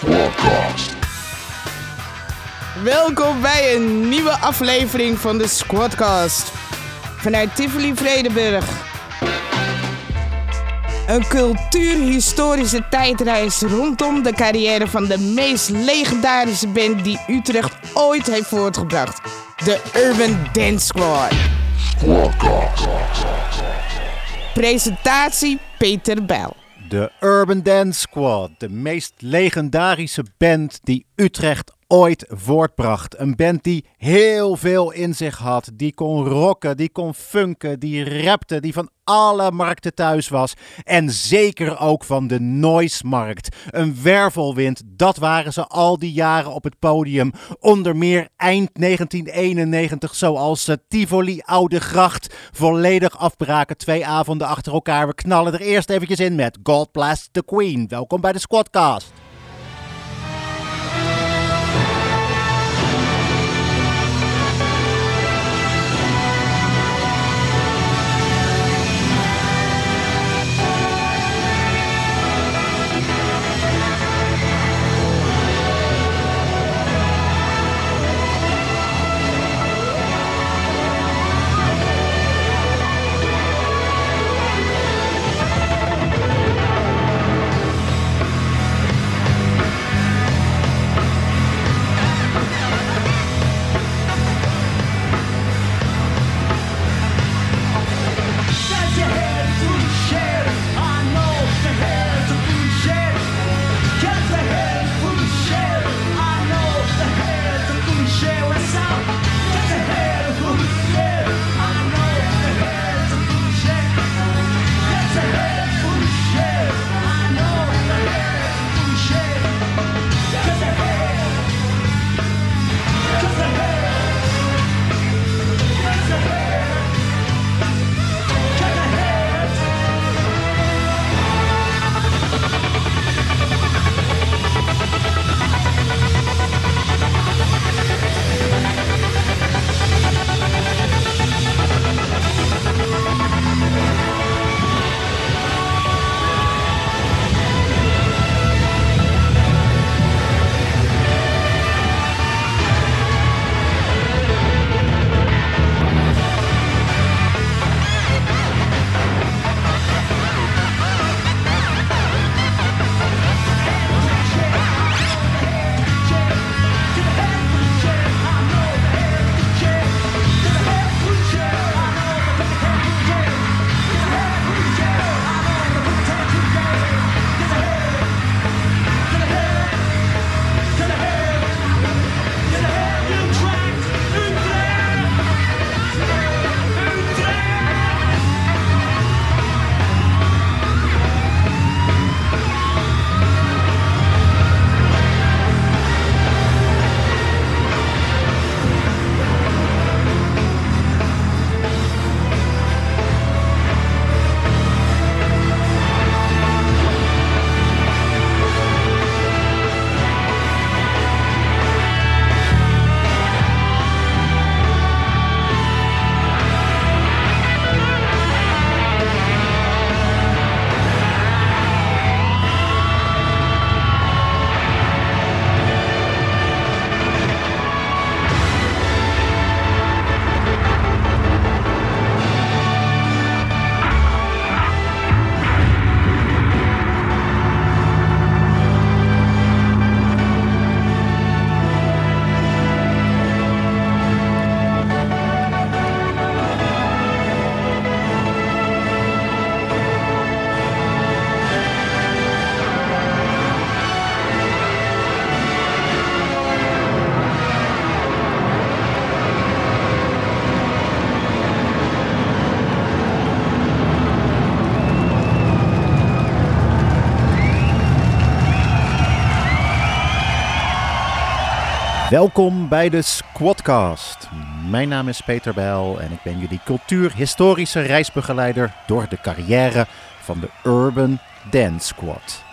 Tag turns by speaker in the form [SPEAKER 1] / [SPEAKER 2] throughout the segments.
[SPEAKER 1] Squadcast.
[SPEAKER 2] Welkom bij een nieuwe aflevering van de Squadcast. Vanuit Tivoli Vredenburg. Een cultuurhistorische tijdreis rondom de carrière van de meest legendarische band die Utrecht ooit heeft voortgebracht. De Urban Dance Squad.
[SPEAKER 1] Squadcast.
[SPEAKER 2] Presentatie Peter Bijl.
[SPEAKER 3] De Urban Dance Squad, de meest legendarische band die Utrecht ooit voortbracht. Een band die heel veel in zich had, die kon rocken, die kon funken, die rapte, die van alle markten thuis was. En zeker ook van de noise-markt. Een wervelwind, dat waren ze al die jaren op het podium. Onder meer eind 1991, zoals ze Tivoli Oude Gracht volledig afbraken. Twee avonden achter elkaar. We knallen er eerst eventjes in met God Bless the Queen. Welkom bij de Squadcast. Welkom bij de Squadcast. Mijn naam is Peter Bijl en ik ben jullie cultuurhistorische reisbegeleider door de carrière van de Urban Dance Squad.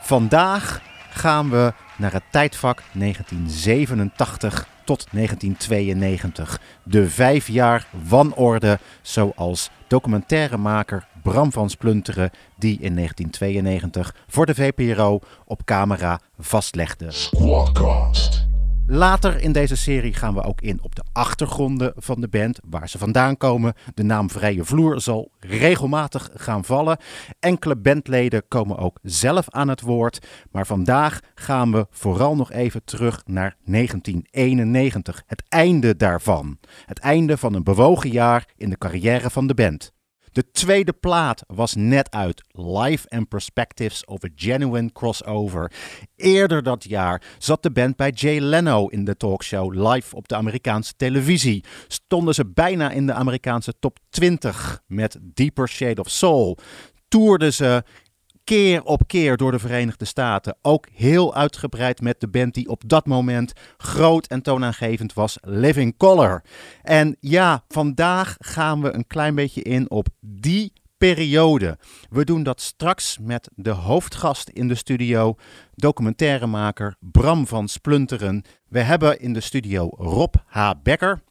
[SPEAKER 3] Vandaag gaan we naar het tijdvak 1987 tot 1992. De vijf jaar wanorde, zoals documentairemaker Bram van Splunteren, die in 1992 voor de VPRO op camera vastlegde.
[SPEAKER 1] Squadcast.
[SPEAKER 3] Later in deze serie gaan we ook in op de achtergronden van de band, waar ze vandaan komen. De naam Vrije Vloer zal regelmatig gaan vallen. Enkele bandleden komen ook zelf aan het woord. Maar vandaag gaan we vooral nog even terug naar 1991. Het einde daarvan. Het einde van een bewogen jaar in de carrière van de band. De tweede plaat was net uit, Life and Perspectives of a Genuine Crossover. Eerder dat jaar zat de band bij Jay Leno in de talkshow live op de Amerikaanse televisie. Stonden ze bijna in de Amerikaanse top 20 met Deeper Shade of Soul. Toerden ze keer op keer door de Verenigde Staten. Ook heel uitgebreid met de band die op dat moment groot en toonaangevend was, Living Color. En ja, vandaag gaan we een klein beetje in op die periode. We doen dat straks met de hoofdgast in de studio, documentairemaker Bram van Splunteren. We hebben in de studio Rob H. Becker,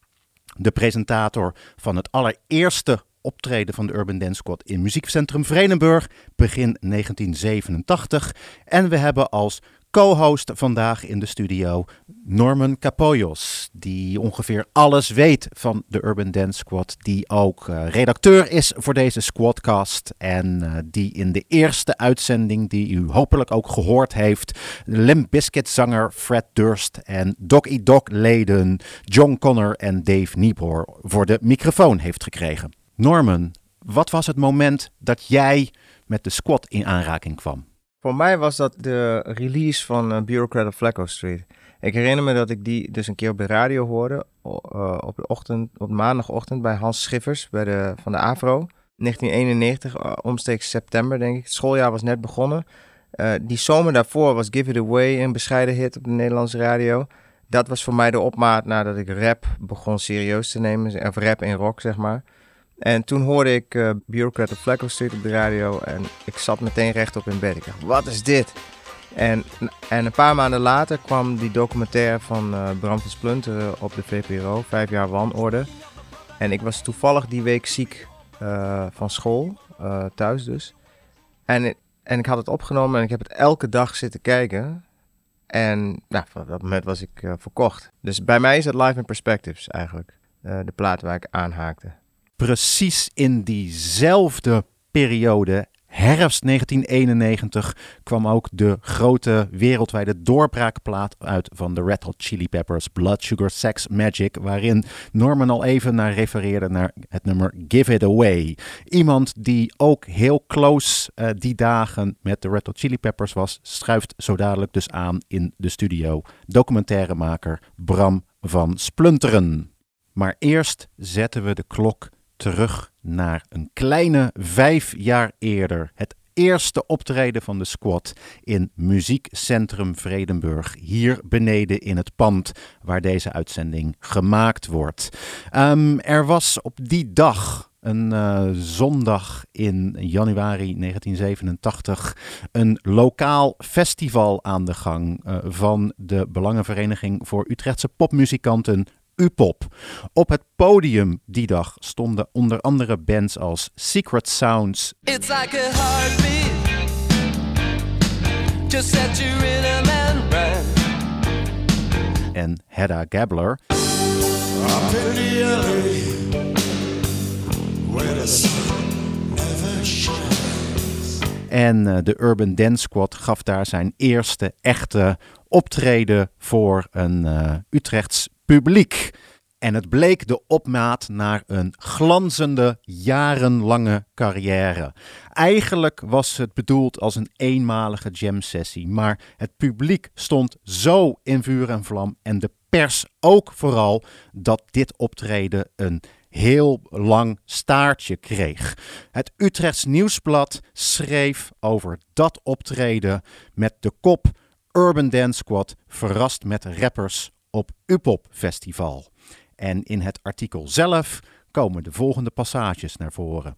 [SPEAKER 3] de presentator van het allereerste optreden van de Urban Dance Squad in Muziekcentrum Vredenburg begin 1987. En we hebben als co-host vandaag in de studio Norman Capoyos, die ongeveer alles weet van de Urban Dance Squad, die ook eh, redacteur is voor deze squadcast en eh, die in de eerste uitzending, die u hopelijk ook gehoord heeft, Limp Bizkit zanger Fred Durst en Doc E Doc leden John Connor en Dave Niebor voor de microfoon heeft gekregen. Norman, wat was het moment dat jij met de squad in aanraking kwam?
[SPEAKER 4] Voor mij was dat de release van uh, Bureaucrat of Flacco Street. Ik herinner me dat ik die dus een keer op de radio hoorde. Uh, op, de ochtend, op maandagochtend bij Hans Schiffers bij de, van de AVRO. 1991, uh, omstreeks september denk ik. Het schooljaar was net begonnen. Die zomer daarvoor was Give It Away een bescheiden hit op de Nederlandse radio. Dat was voor mij de opmaat nadat ik rap begon serieus te nemen. Of rap en rock, zeg maar. En toen hoorde ik uh, Bureaucrat of Flacco Street op de radio en ik zat meteen rechtop in bed. Ik dacht, wat is dit? En, en een paar maanden later kwam die documentaire van uh, Bram van Splunteren op de VPRO, Vijf jaar wanorde. En ik was toevallig die week ziek uh, van school, thuis dus. En, en ik had het opgenomen en ik heb het elke dag zitten kijken. En nou, dat moment was ik verkocht. Dus bij mij is het Live in Perspectives eigenlijk, de plaat waar ik aanhaakte
[SPEAKER 3] precies in diezelfde periode, herfst 1991, kwam ook de grote wereldwijde doorbraakplaat uit van de Red Hot Chili Peppers, Blood Sugar Sex Magic, waarin Norman al even naar refereerde naar het nummer Give It Away. Iemand die ook heel close uh, die dagen met de Red Hot Chili Peppers was, schuift zo dadelijk dus aan in de studio. Documentairemaker Bram van Splunteren. Maar eerst zetten we de klok terug naar een kleine vijf jaar eerder. Het eerste optreden van de squad in Muziekcentrum Vredenburg. Hier beneden in het pand waar deze uitzending gemaakt wordt. Um, er was op die dag. Een uh, zondag in januari 1987 een lokaal festival aan de gang uh, van de Belangenvereniging voor Utrechtse popmuzikanten U-pop. Op het podium die dag stonden onder andere bands als Secret Sounds.
[SPEAKER 5] It's like a heartbeat. Just set you rhythm and run.
[SPEAKER 3] En Hedda Gabler. En uh, de Urban Dance Squad gaf daar zijn eerste echte optreden voor een uh, Utrechts publiek. En het bleek de opmaat naar een glanzende, jarenlange carrière. Eigenlijk was het bedoeld als een eenmalige jam sessie, maar het publiek stond zo in vuur en vlam en de pers ook vooral dat dit optreden een heel lang staartje kreeg. Het Utrechts Nieuwsblad schreef over dat optreden met de kop Urban Dance Squad verrast met rappers op Upop Festival. En in het artikel zelf komen de volgende passages naar voren.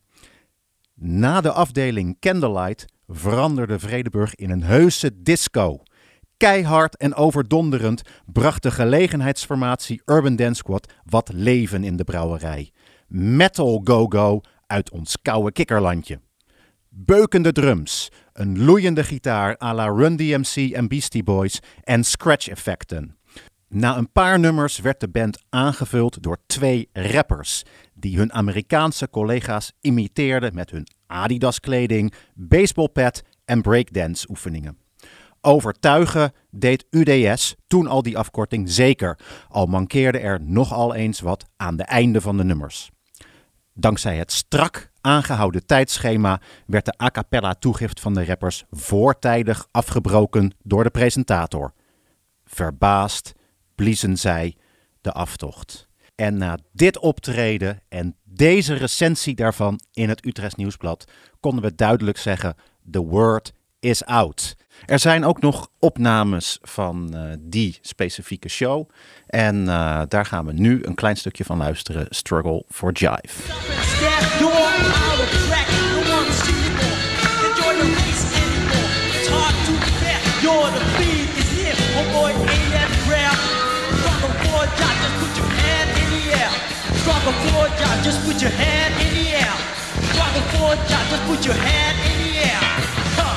[SPEAKER 3] Na de afdeling Candlelight veranderde Vredeburg in een heuse disco. Keihard en overdonderend bracht de gelegenheidsformatie Urban Dance Squad wat leven in de brouwerij. Metal go-go uit ons koude kikkerlandje. beukende drums, een loeiende gitaar à la Run DMC en Beastie Boys en scratch-effecten. Na een paar nummers werd de band aangevuld door twee rappers, die hun Amerikaanse collega's imiteerden met hun Adidas-kleding, baseballpad en breakdance-oefeningen. Overtuigen deed UDS, toen al die afkorting, zeker, al mankeerde er nogal eens wat aan de einde van de nummers. Dankzij het strak aangehouden tijdschema werd de a cappella toegift van de rappers voortijdig afgebroken door de presentator. Verbaasd bliezen zij de aftocht. En na dit optreden en deze recensie daarvan in het Utrechts Nieuwsblad konden we duidelijk zeggen: the word is out. Er zijn ook nog opnames van eh, die specifieke show. En eh, daar gaan we nu een klein stukje van luisteren: Struggle for Jive.
[SPEAKER 6] Put your hand in the air. Struggle for a job, just put your hand in the air. Huh.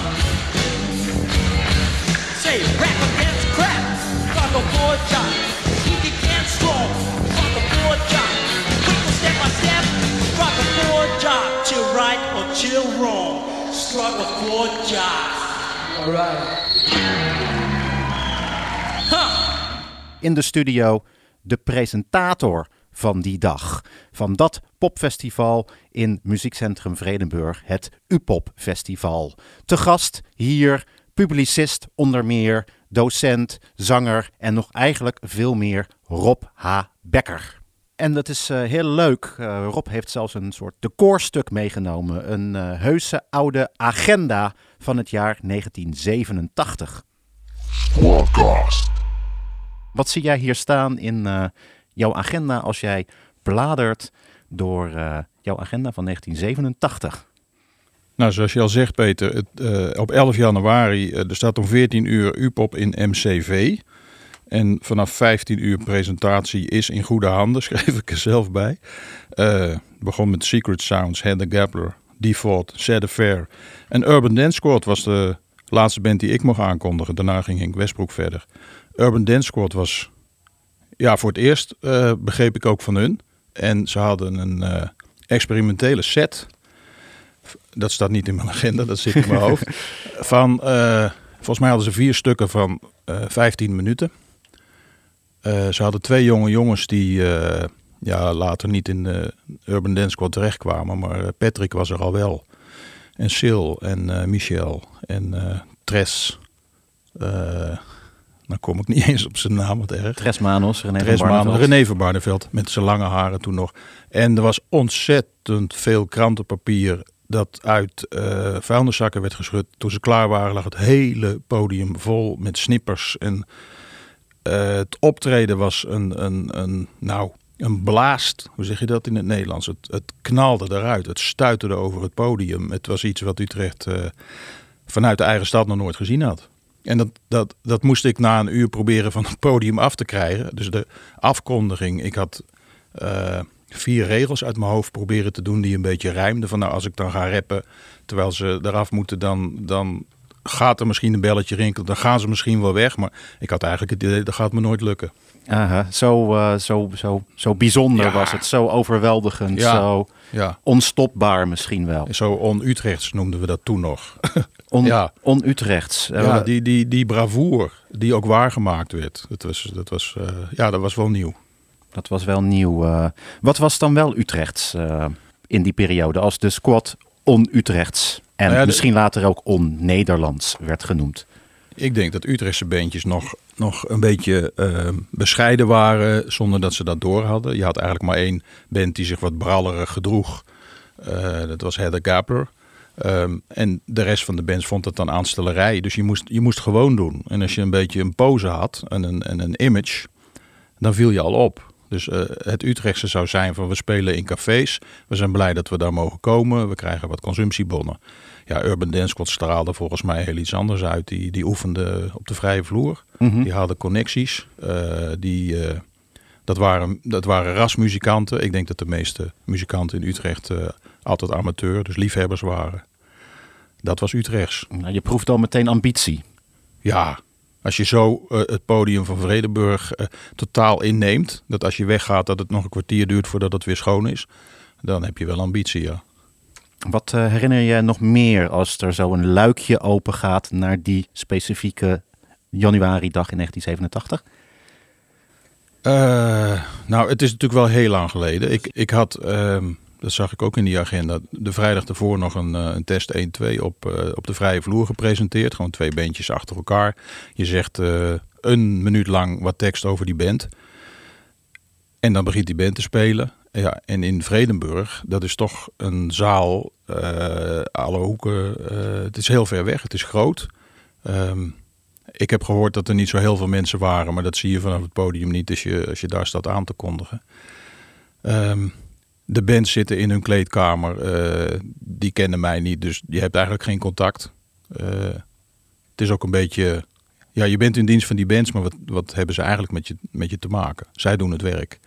[SPEAKER 6] Say rap against crap. Struggle for a job. Keep your hands strong. Struggle for a job. Quick step by step. Struggle for a job. Chill right or chill wrong. Struggle for a job.
[SPEAKER 3] in de studio de presentator van die dag. Van dat popfestival in Muziekcentrum Vredenburg, het UPOP Festival. Te gast hier publicist onder meer, docent, zanger en nog eigenlijk veel meer Rob H. Becker. En dat is eh, heel leuk. Eh, Rob heeft zelfs een soort decorstuk meegenomen. Een eh, heuse oude agenda van het jaar 1987.
[SPEAKER 1] Forecast.
[SPEAKER 3] Wat zie jij hier staan in jouw agenda als jij bladert door eh, jouw agenda van 1987?
[SPEAKER 7] Nou, zoals je al zegt, Peter, het, eh, op 11 januari, eh, er staat om 14 uur UPOP in MCV. En vanaf 15 uur presentatie is in goede handen, schreef ik er zelf bij. Begon met Secret Sounds, Heather Gabler, Default, Sad Affair. En Urban Dance Squad was de laatste band die ik mocht aankondigen. Daarna ging Henk Westbroek verder. Urban Dance Squad was, ja, voor het eerst eh, begreep ik ook van hun. En ze hadden een eh, experimentele set. Dat staat niet in mijn agenda, dat zit in mijn hoofd. Van, eh, volgens mij hadden ze vier stukken van eh 15 minuten. Ze hadden twee jonge jongens die ja, later niet in de Urban Dance Squad terechtkwamen. Maar Patrick was er al wel. En Sil en Michel en Tres. Dan kom ik niet eens op zijn naam, wat erg.
[SPEAKER 3] Tres Manos, René
[SPEAKER 7] Tres
[SPEAKER 3] van Barneveld.
[SPEAKER 7] René van Barneveld met zijn lange haren toen nog. En er was ontzettend veel krantenpapier dat uit eh vuilniszakken werd geschud. Toen ze klaar waren lag het hele podium vol met snippers. En eh, het optreden was een, een, een, nou, een blaast. Hoe zeg je dat in het Nederlands? Het, het knalde eruit. Het stuiterde over het podium. Het was iets wat Utrecht eh, vanuit de eigen stad nog nooit gezien had. En dat, dat, dat moest ik na een uur proberen van het podium af te krijgen. Dus de afkondiging. Ik had eh, vier regels uit mijn hoofd proberen te doen die een beetje rijmden. Van nou, als ik dan ga rappen terwijl ze eraf moeten, dan, dan gaat er misschien een belletje rinkelen. Dan gaan ze misschien wel weg. Maar ik had eigenlijk het idee, dat gaat me nooit lukken.
[SPEAKER 3] Aha, zo, eh, zo, zo, zo bijzonder
[SPEAKER 7] Ja.
[SPEAKER 3] was het. Zo overweldigend.
[SPEAKER 7] Ja.
[SPEAKER 3] Zo
[SPEAKER 7] Ja,
[SPEAKER 3] onstopbaar misschien wel.
[SPEAKER 7] zo on-Utrechts noemden we dat toen nog.
[SPEAKER 3] On,
[SPEAKER 7] Ja.
[SPEAKER 3] On-Utrechts.
[SPEAKER 7] Ja, die, die, die bravoure die ook waargemaakt werd. Dat was, dat was, eh, ja, dat was wel nieuw.
[SPEAKER 3] Dat was wel nieuw. eh. wat was dan wel Utrechts eh, in die periode als de squad on-Utrechts en
[SPEAKER 7] Nou ja, de-
[SPEAKER 3] misschien later ook on-Nederlands werd genoemd?
[SPEAKER 7] Ik denk dat Utrechtse bandjes nog, nog een beetje eh, bescheiden waren zonder dat ze dat door hadden. Je had eigenlijk maar één band die zich wat brallerig gedroeg. Eh, dat was Heather Gabler. Ehm, en de rest van de bands vond het dan aanstellerij. Dus je moest, je moest gewoon doen. En als je een beetje een pose had en een, en een image, dan viel je al op. Dus eh, het Utrechtse zou zijn van we spelen in cafés. We zijn blij dat we daar mogen komen. We krijgen wat consumptiebonnen. Ja, Urban Dance Squad straalde volgens mij heel iets anders uit. Die, die oefende op de vrije vloer. Die hadden connecties. Eh, die, eh, dat, waren, dat waren rasmuzikanten. Ik denk dat de meeste muzikanten in Utrecht eh, altijd amateur, dus liefhebbers waren. Dat was Utrechts.
[SPEAKER 3] Nou, je proeft al meteen ambitie.
[SPEAKER 7] Ja, als je zo het podium van Vredenburg eh, totaal inneemt, dat als je weggaat dat het nog een kwartier duurt voordat het weer schoon is, dan heb je wel ambitie, ja.
[SPEAKER 3] Wat eh, herinner je nog meer als er zo een luikje open gaat naar die specifieke januari-dag in 1987?
[SPEAKER 7] Eh, nou, het is natuurlijk wel heel lang geleden. Ik, ik had, ehm, dat zag ik ook in die agenda, de vrijdag ervoor nog een, eh, een test 1-2 op, op de vrije vloer gepresenteerd. Gewoon twee beentjes achter elkaar. Je zegt een minuut lang wat tekst over die band. En dan begint die band te spelen. Ja, en in Vredenburg, dat is toch een zaal, eh, alle hoeken. eh, het is heel ver weg, het is groot. Ehm, ik heb gehoord dat er niet zo heel veel mensen waren, maar dat zie je vanaf het podium niet als je, als je daar staat aan te kondigen. Ehm, de bands zitten in hun kleedkamer, eh, die kennen mij niet, dus je hebt eigenlijk geen contact. Het is ook een beetje, ja, je bent in dienst van die bands, maar wat, wat hebben ze eigenlijk met je, met je te maken? Zij doen het werk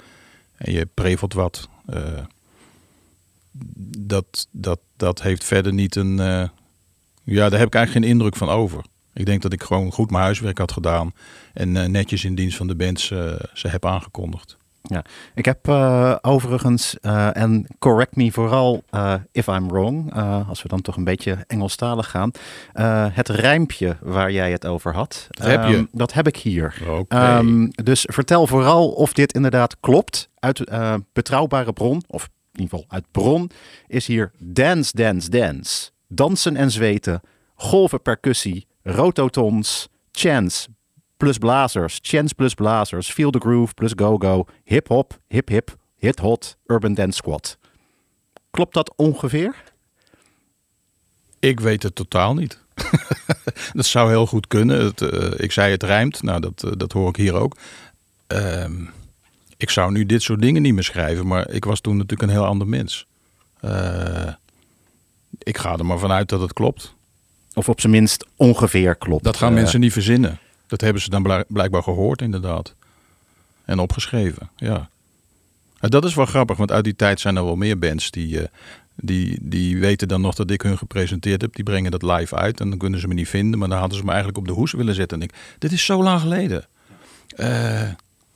[SPEAKER 7] en je prevelt wat. Eh, dat, dat, dat heeft verder niet een, eh, ja, daar heb ik eigenlijk geen indruk van over. Ik denk dat ik gewoon goed mijn huiswerk had gedaan en eh, netjes in dienst van de bands ze heb aangekondigd.
[SPEAKER 3] Ik heb eh, overigens, eh, en correct me vooral eh, if I'm wrong, als we dan toch een beetje Engelstalig gaan, het rijmpje waar jij het over had.
[SPEAKER 7] Heb je?
[SPEAKER 3] ehm, dat heb ik hier. Ehm, dus vertel vooral of dit inderdaad klopt. Uit betrouwbare bron, of in ieder geval uit bron, is hier dance, dance, dance. Dansen en zweten, golven percussie, rototons, chants plus blazers, chants plus blazers, feel the groove plus go-go, hip-hop, hip-hip, hit-hot, urban dance squad. Klopt dat ongeveer?
[SPEAKER 7] Ik weet het totaal niet. dat zou heel goed kunnen. Het, eh, ik zei het rijmt, nou dat, eh, dat hoor ik hier ook. Ehm, ik zou nu dit soort dingen niet meer schrijven, maar ik was toen natuurlijk een heel ander mens. Eh, ik ga er maar vanuit dat het klopt.
[SPEAKER 3] Of op zijn minst ongeveer klopt.
[SPEAKER 7] Dat gaan mensen niet verzinnen. Dat hebben ze dan blijk- blijkbaar gehoord, inderdaad. En opgeschreven, ja. Dat is wel grappig, want uit die tijd zijn er wel meer bands die, eh, die, die weten dan nog dat ik hun gepresenteerd heb. Die brengen dat live uit en dan kunnen ze me niet vinden. Maar dan hadden ze me eigenlijk op de hoes willen zetten. En ik, dit is zo lang geleden.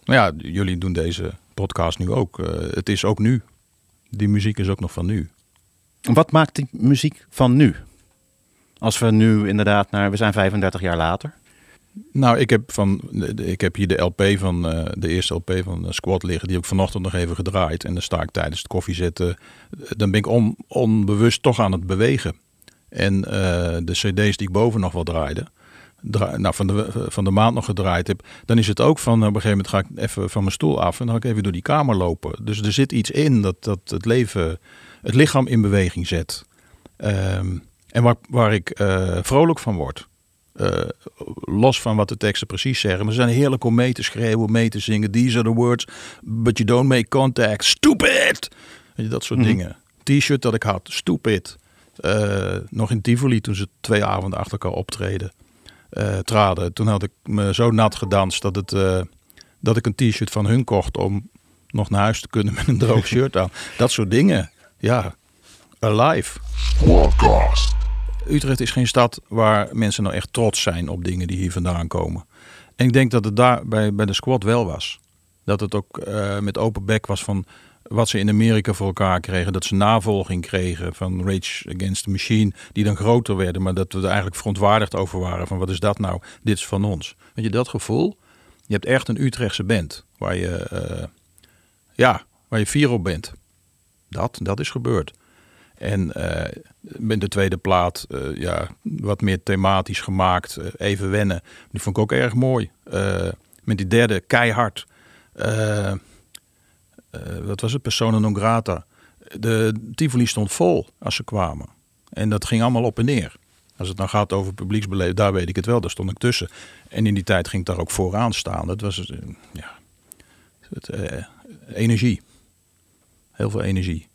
[SPEAKER 7] Nou ja, jullie doen deze podcast nu ook. Eh, het is ook nu. Die muziek is ook nog van nu.
[SPEAKER 3] Wat maakt die muziek van nu? Als we nu inderdaad naar, we zijn 35 jaar later.
[SPEAKER 7] Nou, ik heb, van, ik heb hier de LP van eh, de eerste LP van eh, Squad liggen. Die ik vanochtend nog even gedraaid. En dan sta ik tijdens het koffiezetten. eh, Dan ben ik on, onbewust toch aan het bewegen. En eh, de CD's die ik boven nog wel draaide. dra- nou, van, de, van de maand nog gedraaid heb. Dan is het ook van op een gegeven moment ga ik even van mijn stoel af. En dan ga ik even door die kamer lopen. Dus er zit iets in dat, dat het leven, het lichaam in beweging zet. Ehm, en waar, waar ik vrolijk van word. Eh, los van wat de teksten precies zeggen. Maar ze zijn heerlijk om mee te schreeuwen, mee te zingen. These are the words, but you don't make contact. Stupid! Weet je, dat soort
[SPEAKER 3] Mhm.
[SPEAKER 7] dingen. T-shirt dat ik had, stupid. Eh, nog in Tivoli toen ze twee avonden achter elkaar optreden. eh, traden. Toen had ik me zo nat gedanst dat, het, eh, dat ik een t-shirt van hun kocht om nog naar huis te kunnen met een droog shirt aan. Dat soort dingen. Ja, alive.
[SPEAKER 1] Warcast.
[SPEAKER 7] Utrecht is geen stad waar mensen nou echt trots zijn op dingen die hier vandaan komen. En ik denk dat het daar bij, bij de squad wel was. Dat het ook eh, met open bek was van wat ze in Amerika voor elkaar kregen. Dat ze navolging kregen van Rage Against the Machine. Die dan groter werden. Maar dat we er eigenlijk verontwaardigd over waren. Van wat is dat nou? Dit is van ons. Weet je, dat gevoel. Je hebt echt een Utrechtse band. Waar je, eh, ja, waar je fier op bent. Dat, dat is gebeurd. En eh, met de tweede plaat, eh, ja, wat meer thematisch gemaakt. eh, even wennen. Die vond ik ook erg mooi. Met die derde, keihard. Wat was het? Persona non grata. De Tivoli stond vol als ze kwamen. En dat ging allemaal op en neer. Als het dan gaat over publieksbeleid, daar weet ik het wel. Daar stond ik tussen. En in die tijd ging ik daar ook vooraan staan. Dat was ja, het, energie. Heel veel energie.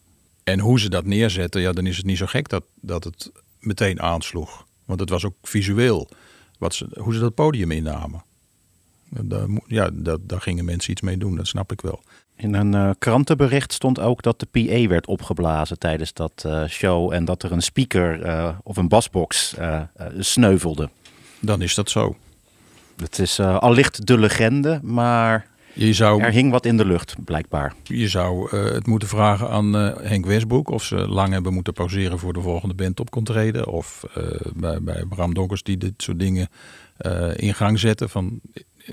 [SPEAKER 7] En hoe ze dat neerzetten, ja, dan is het niet zo gek dat, dat het meteen aansloeg. Want het was ook visueel wat ze, hoe ze dat podium innamen. Daar, ja, daar, daar gingen mensen iets mee doen, dat snap ik wel.
[SPEAKER 3] In een eh, krantenbericht stond ook dat de PA werd opgeblazen tijdens dat eh, show en dat er een speaker eh, of een basbox sneuvelde.
[SPEAKER 7] Dan is dat zo.
[SPEAKER 3] Het is allicht de legende, maar
[SPEAKER 7] Je zou,
[SPEAKER 3] er hing wat in de lucht, blijkbaar.
[SPEAKER 7] je zou eh, het moeten vragen aan eh, Henk Westbroek of ze lang hebben moeten pauzeren voor de volgende band op kon treden. Of eh, bij, bij Bram Donkers die dit soort dingen in gang zetten. Van,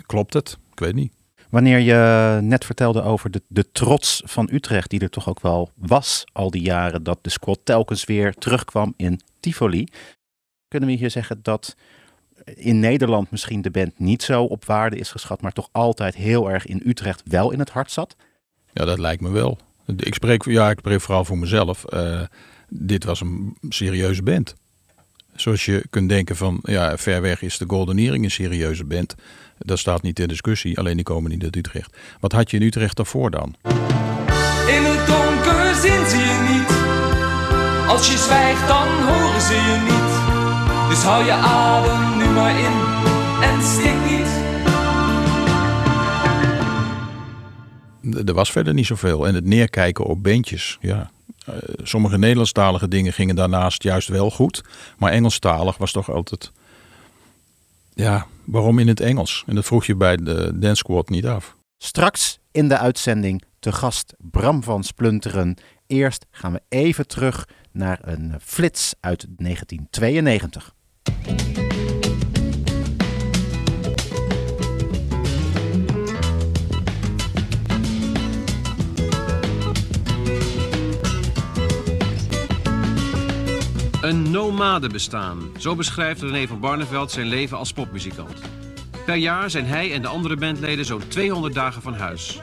[SPEAKER 7] klopt het? Ik weet niet.
[SPEAKER 3] Wanneer je net vertelde over de, de trots van Utrecht, die er toch ook wel was al die jaren, dat de squad telkens weer terugkwam in Tivoli, kunnen we hier zeggen dat in Nederland misschien de band niet zo op waarde is geschat, maar toch altijd heel erg in Utrecht wel in het hart zat?
[SPEAKER 7] Ja, dat lijkt me wel. Ik spreek, ja, ik spreek vooral voor mezelf. Eh, dit was een serieuze band. Zoals je kunt denken van, ja, ver weg is de Golden Earring een serieuze band. Dat staat niet ter discussie, alleen die komen niet uit Utrecht. Wat had je in Utrecht daarvoor dan?
[SPEAKER 5] In het donker zien ze je niet. Als je zwijgt, dan horen ze je niet. Dus hou je adem nu maar in en stik niet.
[SPEAKER 7] Er was verder niet zoveel. En het neerkijken op bandjes, ja. Eh, sommige Nederlandstalige dingen gingen daarnaast juist wel goed. Maar Engelstalig was toch altijd... Ja, waarom in het Engels? En dat vroeg je bij de Dance Squad niet af.
[SPEAKER 3] Straks in de uitzending te gast Bram van Splunteren. Eerst gaan we even terug naar een flits uit 1992.
[SPEAKER 8] Een nomadebestaan. Zo beschrijft René van Barneveld zijn leven als popmuzikant. Per jaar zijn hij en de andere bandleden zo'n 200 dagen van huis.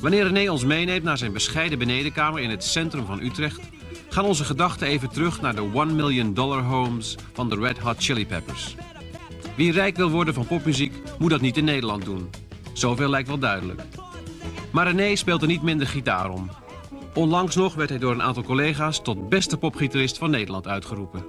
[SPEAKER 8] Wanneer René ons meeneemt naar zijn bescheiden benedenkamer in het centrum van Utrecht, gaan onze gedachten even terug naar de 1 Million Dollar Homes van de Red Hot Chili Peppers. Wie rijk wil worden van popmuziek, moet dat niet in Nederland doen. Zoveel lijkt wel duidelijk. Maar René speelt er niet minder gitaar om. Onlangs nog werd hij door een aantal collega's tot beste popgitarist van Nederland uitgeroepen.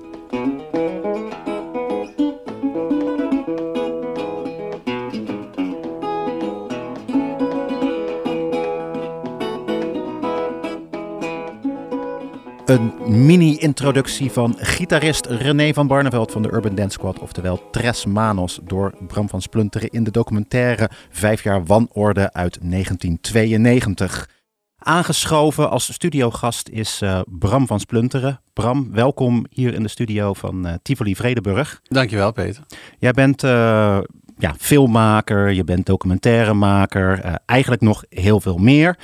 [SPEAKER 3] Een mini-introductie van gitarist René van Barneveld van de Urban Dance Squad, oftewel Tres Manos, door Bram van Splunteren in de documentaire Vijf jaar wanorde uit 1992. Aangeschoven als studiogast is eh, Bram van Splunteren. Bram, welkom hier in de studio van eh, Tivoli Vredenburg.
[SPEAKER 9] Dankjewel, Peter.
[SPEAKER 3] Jij bent eh, ja, filmmaker, je bent documentairemaker, eigenlijk nog heel veel meer.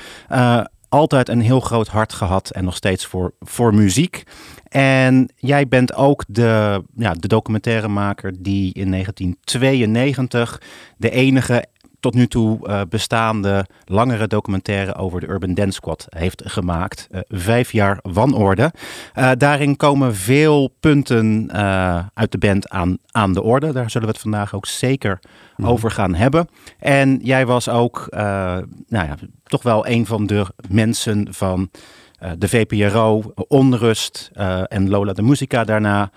[SPEAKER 3] Altijd een heel groot hart gehad en nog steeds voor, voor muziek. En jij bent ook de, ja, de documentairemaker die in 1992 de enige tot nu toe eh, bestaande langere documentaire over de Urban Dance Squad heeft gemaakt. Eh, vijf jaar wanorde. Eh, daarin komen veel punten uit de band aan, aan de orde. Daar zullen we het vandaag ook zeker over gaan hebben. En jij was ook eh, nou ja, toch wel een van de mensen van eh, de VPRO, Onrust eh, en Lola de Musica daarna,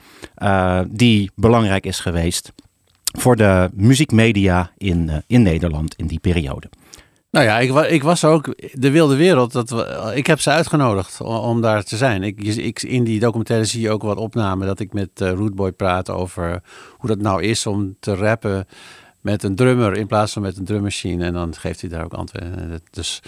[SPEAKER 3] die belangrijk is geweest voor de muziekmedia in, in Nederland in die periode.
[SPEAKER 9] Nou ja, ik, ik was ook de wilde wereld. Dat we, ik heb ze uitgenodigd om, om daar te zijn. Ik, in die documentaire zie je ook wat opnamen dat ik met Rootboy praat over hoe dat nou is om te rappen met een drummer in plaats van met een drummachine. En dan geeft hij daar ook antwoorden. Dus,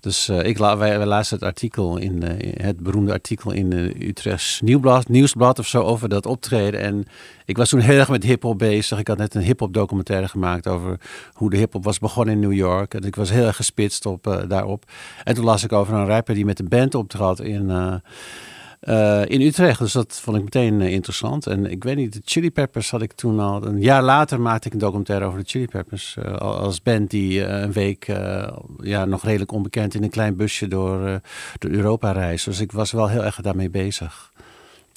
[SPEAKER 9] dus eh, ik la, wij, lazen het artikel in, eh, het beroemde artikel in uh, Utrechts Nieuwsblad, of zo over dat optreden. En ik was toen heel erg met hip-hop bezig. Ik had net een hip-hop documentaire gemaakt over hoe de hip-hop was begonnen in New York. En ik was heel erg gespitst op, daarop. En toen las ik over een rapper die met een band optrad in. Uh, in Utrecht. Dus dat vond ik meteen uh, interessant. En ik weet niet, de Chili Peppers had ik toen al. Een jaar later maakte ik een documentaire over de Chili Peppers. Uh, als band die een week ja, nog redelijk onbekend in een klein busje door, door Europa reist. Dus ik was wel heel erg daarmee bezig.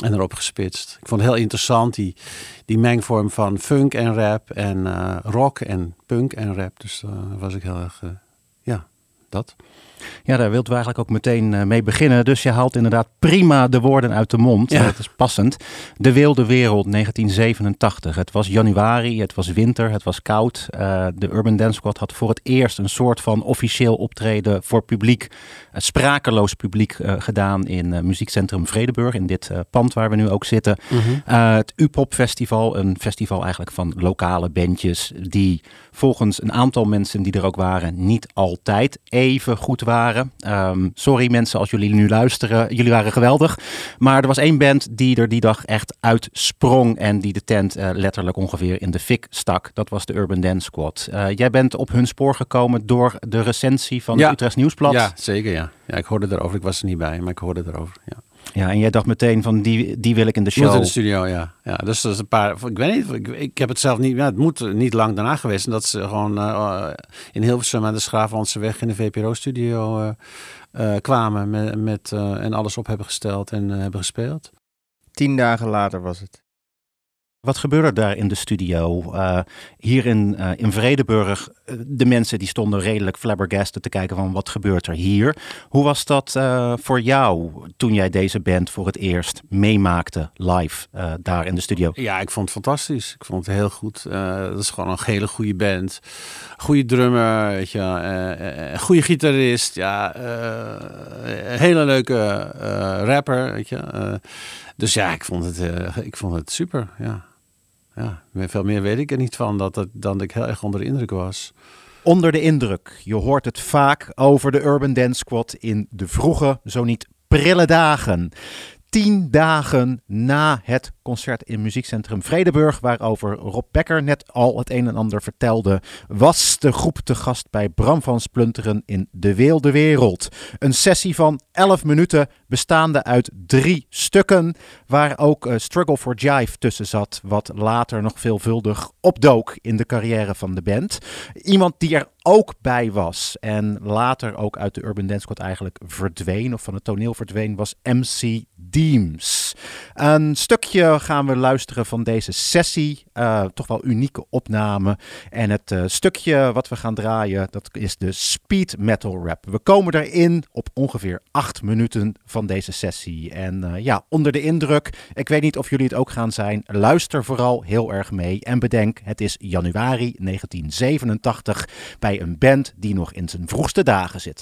[SPEAKER 9] En erop gespitst. Ik vond het heel interessant, die, die mengvorm van funk en rap en rock en punk en rap. Dus daar was ik heel erg, ja, dat.
[SPEAKER 3] Ja, daar wilt we eigenlijk ook meteen eh, mee beginnen. Dus je haalt inderdaad prima de woorden uit de mond.
[SPEAKER 9] Ja.
[SPEAKER 3] Dat is passend. De Wilde Wereld 1987. Het was januari, het was winter, het was koud. Eh, de Urban Dance Squad had voor het eerst een soort van officieel optreden voor publiek, eh, sprakeloos publiek gedaan in Muziekcentrum Vredeburg, in dit pand waar we nu ook zitten. Eh, het U-Pop Festival, een festival eigenlijk van lokale bandjes die volgens een aantal mensen die er ook waren niet altijd even goed waren. Ehm, sorry mensen als jullie nu luisteren, jullie waren geweldig. Maar er was één band die er die dag echt uitsprong en die de tent eh, letterlijk ongeveer in de fik stak. Dat was de Urban Dance Squad. Eh, jij bent op hun spoor gekomen door de recensie van
[SPEAKER 9] Ja.
[SPEAKER 3] het Utrechts Nieuwsblad.
[SPEAKER 9] Ja, zeker ja. Ja, ik hoorde erover. Ik was er niet bij, maar ik hoorde erover. Ja.
[SPEAKER 3] Ja, en jij dacht meteen van die, die wil ik in de
[SPEAKER 9] Moet
[SPEAKER 3] show.
[SPEAKER 9] in de studio, ja. ja dus dat is een paar. Ik weet niet, ik, ik heb het zelf niet. Ja, het moet niet lang daarna geweest zijn dat ze gewoon eh, in Hilversum aan de Schraaflandse weg in de VPRO-studio eh, eh, kwamen met, met, eh, en alles op hebben gesteld en hebben gespeeld.
[SPEAKER 4] Tien dagen later was het.
[SPEAKER 3] Wat gebeurde daar in de studio? Eh, hier in, eh, in Vredeburg, eh, de mensen die stonden redelijk flabbergasted te kijken van wat gebeurt er hier. Hoe was dat voor jou toen jij deze band voor het eerst meemaakte live daar in de studio?
[SPEAKER 9] Ja, ik vond het fantastisch. Ik vond het heel goed. Dat is gewoon een hele goede band. Goede drummer, weet je. goede gitarist. Ja, hele leuke rapper, weet je. Dus ja, ik vond het, ik vond het super, ja. Ja, veel meer weet ik er niet van dat het, dan dat ik heel erg onder de indruk was.
[SPEAKER 3] Onder de indruk. Je hoort het vaak over de Urban Dance Squad in de vroege, zo niet prille dagen. Tien dagen na het concert in Muziekcentrum Vredeburg, waarover Rob Becker net al het een en ander vertelde, was de groep te gast bij Bram van Splunteren in De Weelde Wereld. Een sessie van 11 minuten, bestaande uit drie stukken, waar ook eh, Struggle for Jive tussen zat, wat later nog veelvuldig opdook in de carrière van de band. Iemand die er ook bij was en later ook uit de Urban Dance Squad eigenlijk verdween, of van het toneel verdween, was MC Deems. Een stukje gaan we luisteren van deze sessie, eh, toch wel unieke opname. En het eh, stukje wat we gaan draaien, dat is de speed metal rap. We komen erin op ongeveer acht minuten van deze sessie. En eh, ja, onder de indruk, ik weet niet of jullie het ook gaan zijn, luister vooral heel erg mee. En bedenk, het is januari 1987 bij een band die nog in zijn vroegste dagen zit.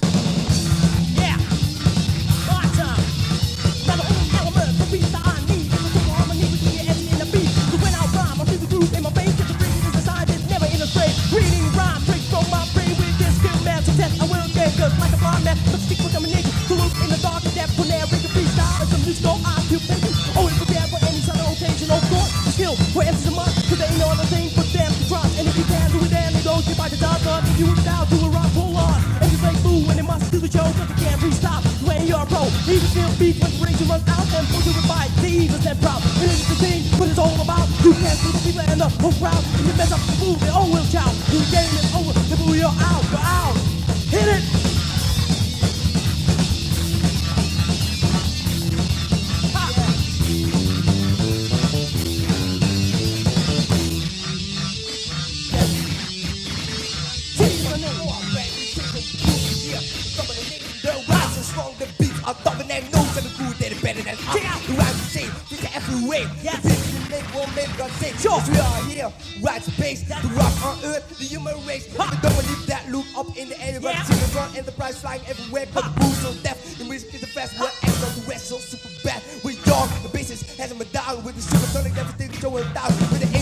[SPEAKER 6] For MC's a must. Cause they ain't no other thing but them to trust. And if you can do it, then it goes by the dog. If you would down to a rock, pull on. And just like boo when they must do the show, cause they can't restop. You're a pro, even feel beat when inspiration runs out. And pull you revive, the evil's and proud. And it's the thing, what it's all about. You can't see the people and the whole crowd. If you mess up the move, oh, oh, they all will shout. The game is over, the boo, you're out, you're out. Hit it!
[SPEAKER 10] Sure. We are here, right space, to rock on earth, the human race. We don't believe that loop up in the air,
[SPEAKER 6] Yeah.
[SPEAKER 10] singing run enterprise flying everywhere. Cause the booze so deaf, the music is the best word ever. The rest so super bad. We dog, the basis hasn't been down with the super supersonic, everything showing down with the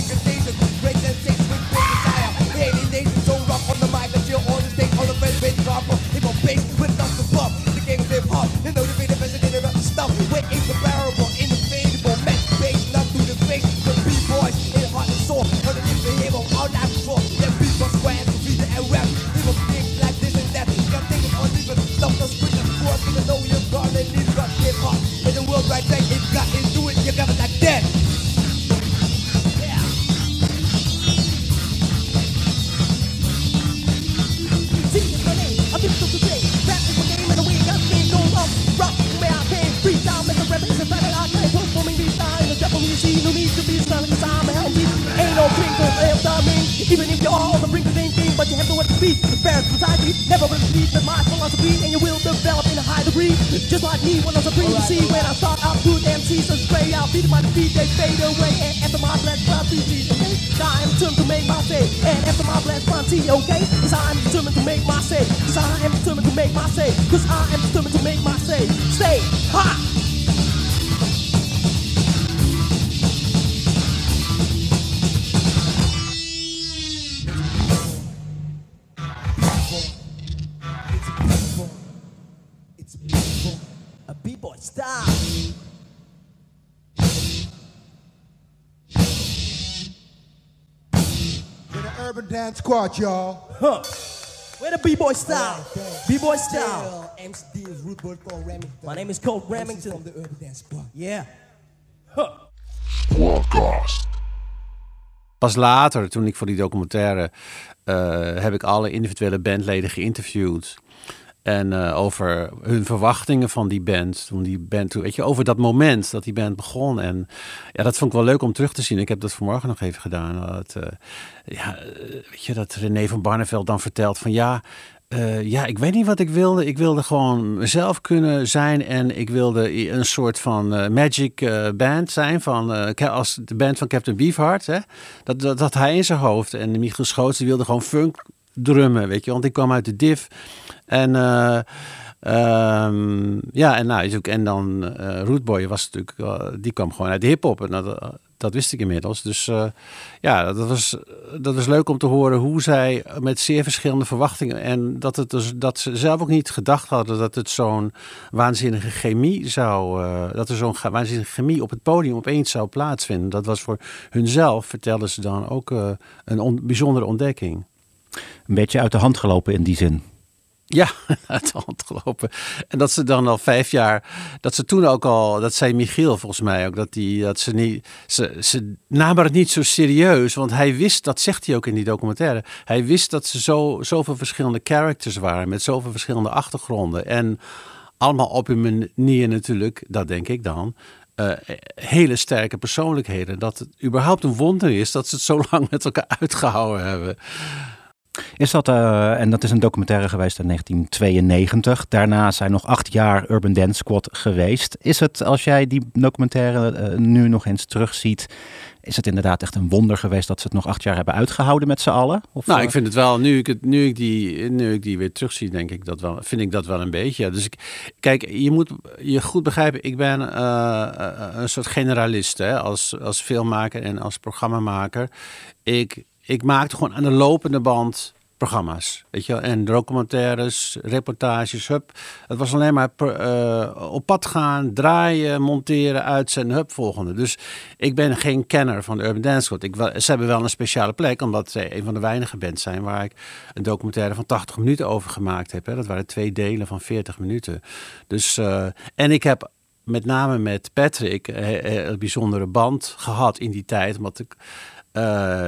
[SPEAKER 10] Even if you are on the brink of the same thing, but you have nowhere to speak. The parents society never will believe that my philosophy and you will develop in a high degree. Just like me when I was a dream to see right. when I start out good MCs so I'll feed my defeat, they fade away. And after my blessed prophecy, okay? I am determined to make my say. And after my blessed frontier, okay? Cause I am determined to make my say. Cause I am determined to make my say. Cause I am determined to make my say. Stay hot!
[SPEAKER 11] Dance Squad, y'all.
[SPEAKER 10] Huh. Where the b-boy style? B-boy style.
[SPEAKER 11] MC is Root Boy Cole Remington.
[SPEAKER 10] My name is Colt
[SPEAKER 11] MC
[SPEAKER 10] Remington.
[SPEAKER 11] from the Urban Dance Squad.
[SPEAKER 10] Yeah. Huh.
[SPEAKER 1] Podcast.
[SPEAKER 9] Pas later, toen ik voor die documentaire, eh, heb ik alle individuele bandleden geïnterviewd. En eh, over hun verwachtingen van die band. Toen die band, toen, weet je, over dat moment dat die band begon. En ja, dat vond ik wel leuk om terug te zien. Ik heb dat vanmorgen nog even gedaan. Dat, eh, ja, eh, weet je, dat René van Barneveld dan vertelt van ja. ja, ik weet niet wat ik wilde. Ik wilde gewoon mezelf kunnen zijn. En ik wilde een soort van magic band zijn. Van, als de band van Captain Beefheart. Hè? Dat, dat, dat hij in zijn hoofd. En Michiel Schoots wilde gewoon funk drummen. Weet je, want ik kwam uit de div. En eh, ehm, ja, en, nou, en dan eh Rootboy was natuurlijk, eh, die kwam gewoon uit de hip-hop. En dat, wist ik inmiddels. Dus ja, dat was, dat was leuk om te horen hoe zij met zeer verschillende verwachtingen. En dat, het dus, dat ze zelf ook niet gedacht hadden dat het zo'n waanzinnige chemie zou. dat er zo'n waanzinnige chemie op het podium opeens zou plaatsvinden. Dat was voor hunzelf, vertelden ze dan ook, een on- bijzondere ontdekking.
[SPEAKER 3] Een beetje uit de hand gelopen in die zin.
[SPEAKER 9] Ja, de hand gelopen. En dat ze dan al vijf jaar, dat ze toen ook al, dat zei Michiel volgens mij ook, dat, die, dat ze niet, ze, ze namen het niet zo serieus, want hij wist, dat zegt hij ook in die documentaire, hij wist dat ze zo, zoveel verschillende characters waren, met zoveel verschillende achtergronden. En allemaal op hun manier natuurlijk, dat denk ik dan, eh, hele sterke persoonlijkheden. Dat het überhaupt een wonder is dat ze het zo lang met elkaar uitgehouden hebben.
[SPEAKER 3] Is dat, eh, en dat is een documentaire geweest in 1992. Daarna zijn nog acht jaar Urban Dance Squad geweest. Is het, als jij die documentaire eh, nu nog eens terugziet, is het inderdaad echt een wonder geweest dat ze het nog acht jaar hebben uitgehouden met z'n allen? Of,
[SPEAKER 9] Nou,
[SPEAKER 3] eh,
[SPEAKER 9] ik vind het wel, nu ik, het, nu, ik die, nu ik die weer terugzie, denk ik dat wel, vind ik dat wel een beetje. Ja, Dus ik, kijk, je moet je goed begrijpen, ik ben een soort generalist hè, als, als filmmaker en als programmamaker. Ik, ik maakte gewoon aan de lopende band programma's. Weet je? En documentaires, reportages, hup. Het was alleen maar eh, op pad gaan, draaien, monteren, uitzenden, hup, volgende. Dus ik ben geen kenner van de Urban Dance. Ik, ze hebben wel een speciale plek, omdat ze een van de weinige bands zijn waar ik een documentaire van 80 minuten over gemaakt heb. Dat waren twee delen van 40 minuten. Dus, eh, en ik heb met name met Patrick eh, een bijzondere band gehad in die tijd, omdat ik eh,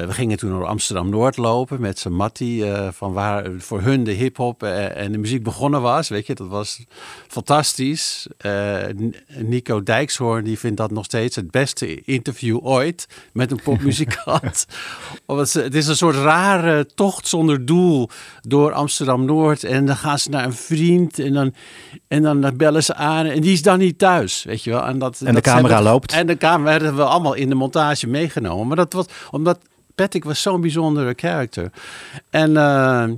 [SPEAKER 9] we gingen toen door Amsterdam Noord lopen met zijn Mattie, eh, van waar voor hun de hip-hop eh, en de muziek begonnen was. Weet je, dat was fantastisch. Nico Dijkshoorn die vindt dat nog steeds het beste interview ooit met een popmuzikant. Het is een soort rare tocht zonder doel door Amsterdam Noord. En dan gaan ze naar een vriend en dan, en dan bellen ze aan en die is dan niet thuis. Weet je wel. En, dat,
[SPEAKER 3] En de camera
[SPEAKER 9] hebben-
[SPEAKER 3] loopt.
[SPEAKER 9] En de camera hebben we allemaal in de montage meegenomen. Maar dat was omdat Patrick was zo'n bijzondere character. En eh,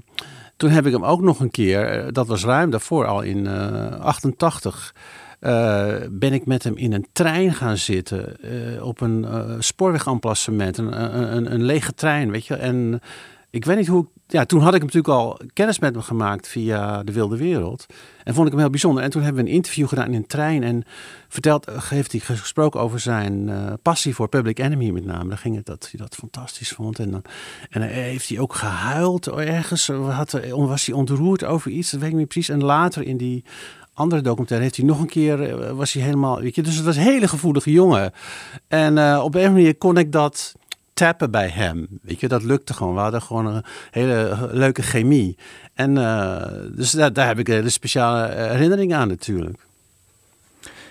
[SPEAKER 9] toen heb ik hem ook nog een keer, eh, dat was ruim daarvoor al in eh 88. eh, ben ik met hem in een trein gaan zitten eh, op een eh een, een, een, een lege trein, weet je. En ik weet niet hoe. Ja, toen had ik natuurlijk al kennis met hem gemaakt via de Wilde Wereld. En vond ik hem heel bijzonder. En toen hebben we een interview gedaan in een trein. En verteld, eh, heeft hij gesproken over zijn eh, passie voor Public Enemy met name. Daar ging het dat hij dat fantastisch vond. En dan en heeft hij ook gehuild ergens. Had, was hij ontroerd over iets, dat weet ik niet precies. En later in die andere documentaire heeft hij nog een keer, eh, was hij helemaal, weet je. Dus het was een hele gevoelige jongen. En eh, op een manier kon ik dat tappen bij hem. Weet je, dat lukte gewoon. We hadden gewoon een hele leuke chemie. En eh, dus daar, daar heb ik een hele speciale herinnering aan natuurlijk.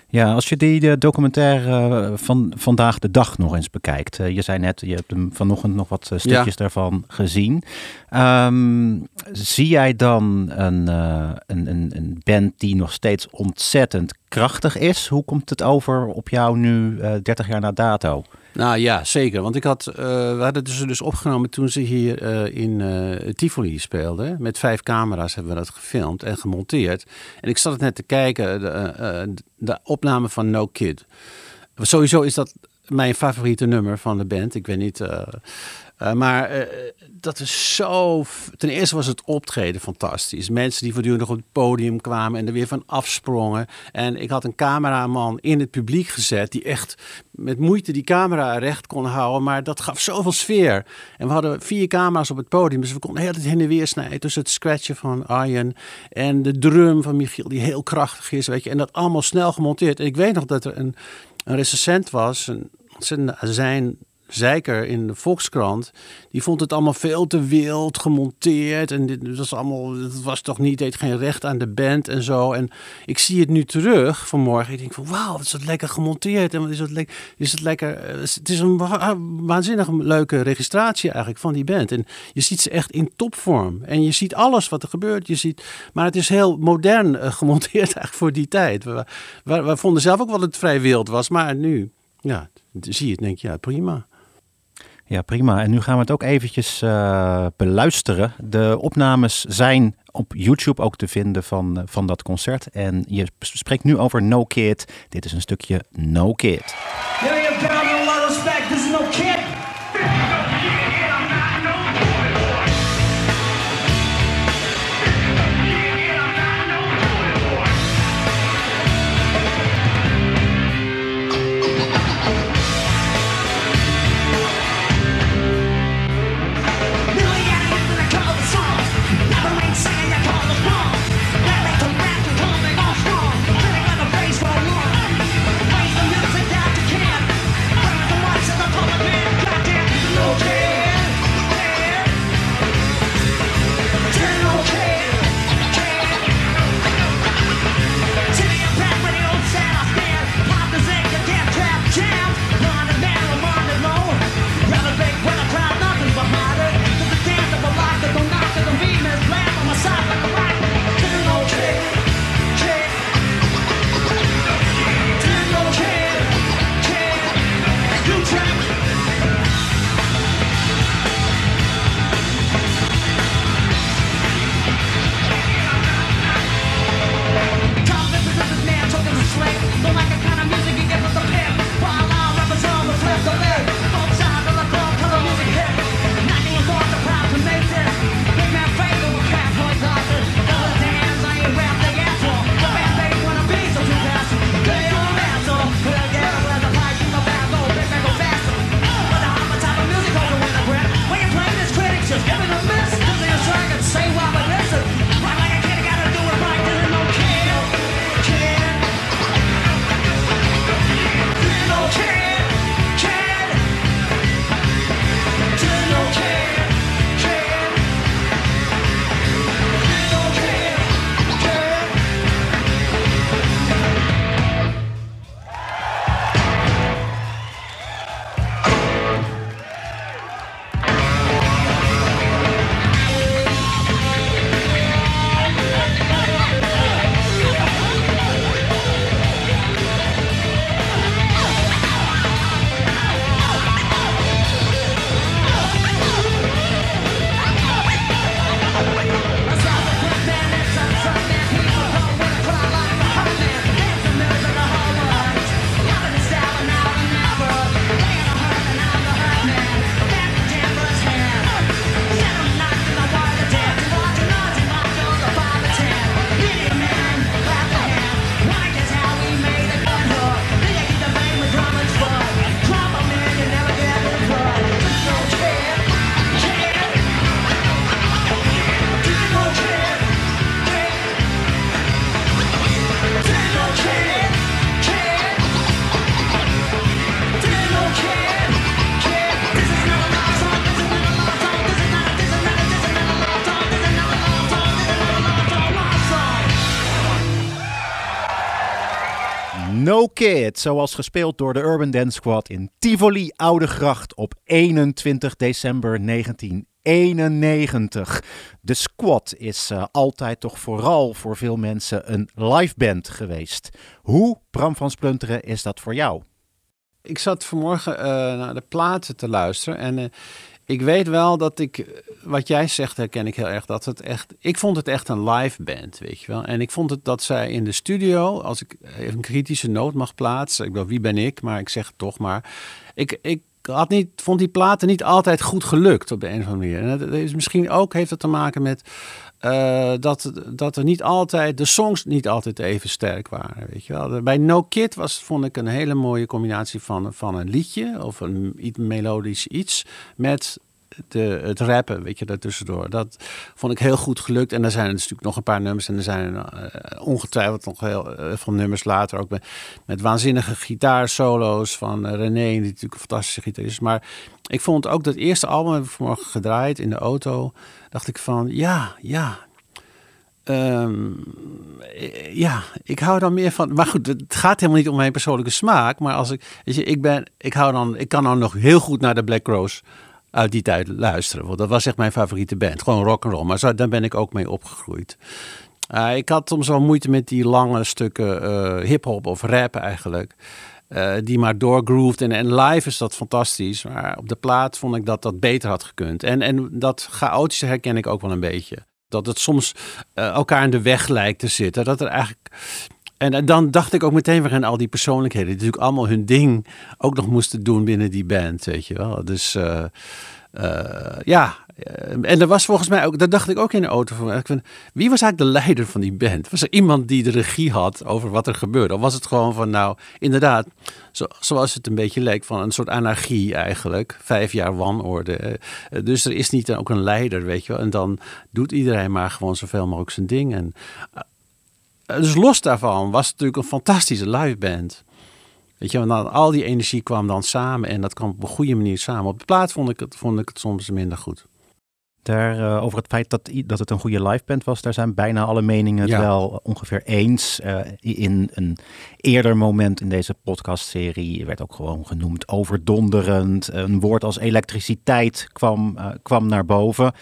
[SPEAKER 3] Ja, als je die documentaire eh, van vandaag de dag nog eens bekijkt. eh, je zei net, je hebt hem vanochtend nog wat eh, stukjes daarvan gezien. Ehm, zie jij dan een, eh, een, een, een band die nog steeds ontzettend krachtig is? Hoe komt het over op jou nu, eh 30 jaar na dato?
[SPEAKER 9] Nou ja, zeker. Want ik had, eh, we hadden ze dus opgenomen toen ze hier eh, in eh, Tivoli speelden. Met vijf camera's hebben we dat gefilmd en gemonteerd. En ik zat het net te kijken, de, eh, eh, de opname van No Kid. Sowieso is dat mijn favoriete nummer van de band. Ik weet niet. Eh, maar eh, dat is zo. Ten eerste was het optreden fantastisch. Mensen die voortdurend op het podium kwamen en er weer van afsprongen. En ik had een cameraman in het publiek gezet die echt met moeite die camera recht kon houden. Maar dat gaf zoveel sfeer. En we hadden vier camera's op het podium. Dus we konden heel het heen en weer snijden. Tussen het scratchen van Arjen en de drum van Michiel, die heel krachtig is. Weet je. En dat allemaal snel gemonteerd. En ik weet nog dat er een, een recensent was, een zijn zeiker in de Volkskrant. Die vond het allemaal veel te wild gemonteerd. En dit was allemaal, het was toch niet, deed geen recht aan de band en zo. En ik zie het nu terug vanmorgen. Ik denk van wauw, wat is dat lekker gemonteerd. En wat is le is het lekker. eh, Het is een wa- waanzinnig leuke registratie eigenlijk van die band. En je ziet ze echt in topvorm. En je ziet alles wat er gebeurt. Je ziet, maar het is heel modern eh, gemonteerd eigenlijk voor die tijd. We, we, we vonden zelf ook wel dat het vrij wild was. Maar nu, ja, zie je het, denk je, ja, prima.
[SPEAKER 3] Ja, prima. En nu gaan we het ook eventjes eh, beluisteren. De opnames zijn op YouTube ook te vinden van, eh, van dat concert. En je spreekt nu over No Kid. Dit is een stukje No Kid.
[SPEAKER 6] Kid,
[SPEAKER 3] zoals gespeeld door de Urban Dance Squad in Tivoli Oudegracht op 21 december 1991. De Squad is eh, altijd toch vooral voor veel mensen een live band geweest. Hoe, Bram van Splunteren, is dat voor jou?
[SPEAKER 9] Ik zat vanmorgen eh, naar de platen te luisteren en eh, ik weet wel dat ik, wat jij zegt herken ik heel erg, dat het echt, ik vond het echt een live band, weet je wel. En ik vond het dat zij in de studio, als ik even een kritische noot mag plaatsen, ik bedoel, wie ben ik, maar ik zeg het toch maar, ik, ik had niet, vond die platen niet altijd goed gelukt op de een of andere manier. En dat is misschien ook, heeft het te maken met eh, dat, dat er niet altijd, de songs niet altijd even sterk waren. Weet je wel. Bij No Kid was, vond ik een hele mooie combinatie van, van een liedje of een iets melodisch iets met de, het rappen, weet je, daartussendoor. Dat vond ik heel goed gelukt. En er zijn dus natuurlijk nog een paar nummers. En er zijn eh, ongetwijfeld nog heel eh, veel nummers later. Ook met, waanzinnige gitaarsolo's van eh, René, die natuurlijk een fantastische gitarist is. Maar ik vond ook dat eerste album, heb ik vanmorgen gedraaid in de auto. Dacht ik van, ja, ja, Ehm, eh, ja, ik hou dan meer van. Maar goed, het gaat helemaal niet om mijn persoonlijke smaak. Maar als ik, weet je, ik ben, ik hou dan, ik kan dan nog heel goed naar de Black Rose uit die tijd luisteren. Want dat was echt mijn favoriete band. Gewoon rock and roll. Maar zo, daar ben ik ook mee opgegroeid. Uh, ik had soms wel moeite met die lange stukken uh, hip-hop of rap eigenlijk. Uh, die maar doorgrooved. En, en live is dat fantastisch. Maar op de plaat vond ik dat dat beter had gekund. En, en dat chaotische herken ik ook wel een beetje. Dat het soms elkaar in de weg lijkt te zitten. Dat er eigenlijk. En dan dacht ik ook meteen weer aan al die persoonlijkheden. Die natuurlijk allemaal hun ding ook nog moesten doen binnen die band. Weet je wel. Dus uh, uh, ja. En er was volgens mij ook, dat dacht ik ook in de auto van, wie was eigenlijk de leider van die band? Was er iemand die de regie had over wat er gebeurde? Of was het gewoon van, nou, inderdaad, zo, zoals het een beetje leek, van een soort anarchie eigenlijk. Vijf jaar wanorde. Dus er is niet ook een leider, weet je wel. En dan doet iedereen maar gewoon zoveel mogelijk zijn ding. En, dus los daarvan was het natuurlijk een fantastische live band. Weet je, want al die energie kwam dan samen en dat kwam op een goede manier samen. Op de plaat vond ik het, vond ik het soms minder goed.
[SPEAKER 3] Daar, uh, over het feit dat, dat het een goede liveband was, daar zijn bijna alle meningen het
[SPEAKER 9] Ja.
[SPEAKER 3] wel ongeveer eens. Uh, in een eerder moment in deze podcastserie werd ook gewoon genoemd overdonderend. Een woord als elektriciteit kwam, uh, kwam naar boven.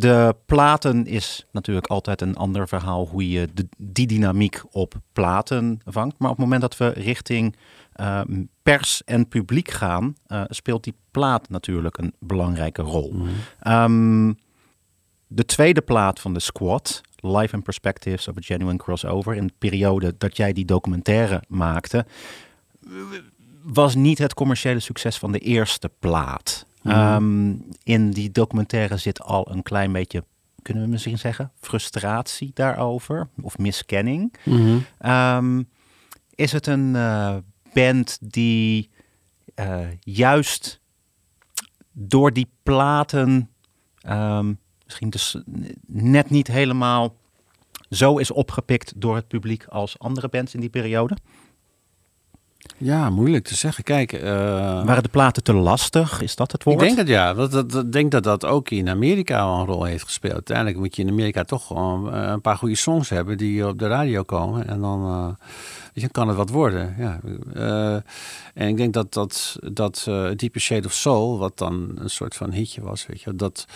[SPEAKER 3] De platen is natuurlijk altijd een ander verhaal hoe je de, die dynamiek op platen vangt. Maar op het moment dat we richting uh, pers en publiek gaan, uh, speelt die plaat natuurlijk een belangrijke rol. Mm -hmm. um, de tweede plaat van de Squad, Life and Perspectives of a Genuine Crossover, in de periode dat jij die documentaire maakte, was niet het commerciële succes van de eerste plaat. Mm -hmm. um, in die documentaire zit al een klein beetje, kunnen we misschien zeggen, frustratie daarover of miskenning. Mm -hmm. um, is het een uh, band die uh, juist door die platen um, misschien dus net niet helemaal zo is opgepikt door het publiek als andere bands in die periode?
[SPEAKER 9] Ja, moeilijk te zeggen. Kijk, uh,
[SPEAKER 3] waren de platen te lastig? Is dat het woord?
[SPEAKER 9] Ik denk het ja. Ik dat, dat, denk dat dat ook in Amerika wel een rol heeft gespeeld. Uiteindelijk moet je in Amerika toch gewoon uh, een paar goede songs hebben die op de radio komen. En dan, uh, weet je, kan het wat worden. Ja. Uh, en ik denk dat dat, dat Deeper Shade of Soul, wat dan een soort van hitje was, weet je, dat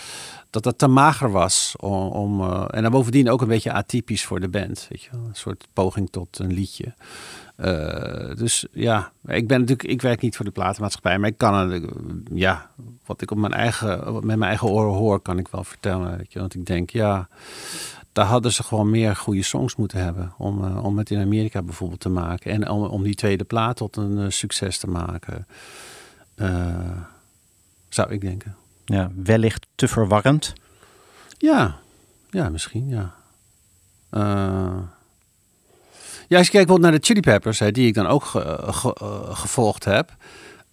[SPEAKER 9] dat dat te mager was om, om en dan bovendien ook een beetje atypisch voor de band, weet je, een soort poging tot een liedje. Uh, dus ja, ik ben natuurlijk, ik werk niet voor de platenmaatschappij, maar ik kan, uh, ja, wat ik op mijn eigen, met mijn eigen oren hoor, kan ik wel vertellen, weet je, want ik denk, ja, daar hadden ze gewoon meer goede songs moeten hebben om, uh, om het in Amerika bijvoorbeeld te maken en om, om die tweede plaat tot een succes te maken, zou ik denken.
[SPEAKER 3] Ja, wellicht te verwarrend.
[SPEAKER 9] Ja, ja, misschien, ja. Ja, als je kijkt naar de Chili Peppers, hè, die ik dan ook uh, gevolgd heb.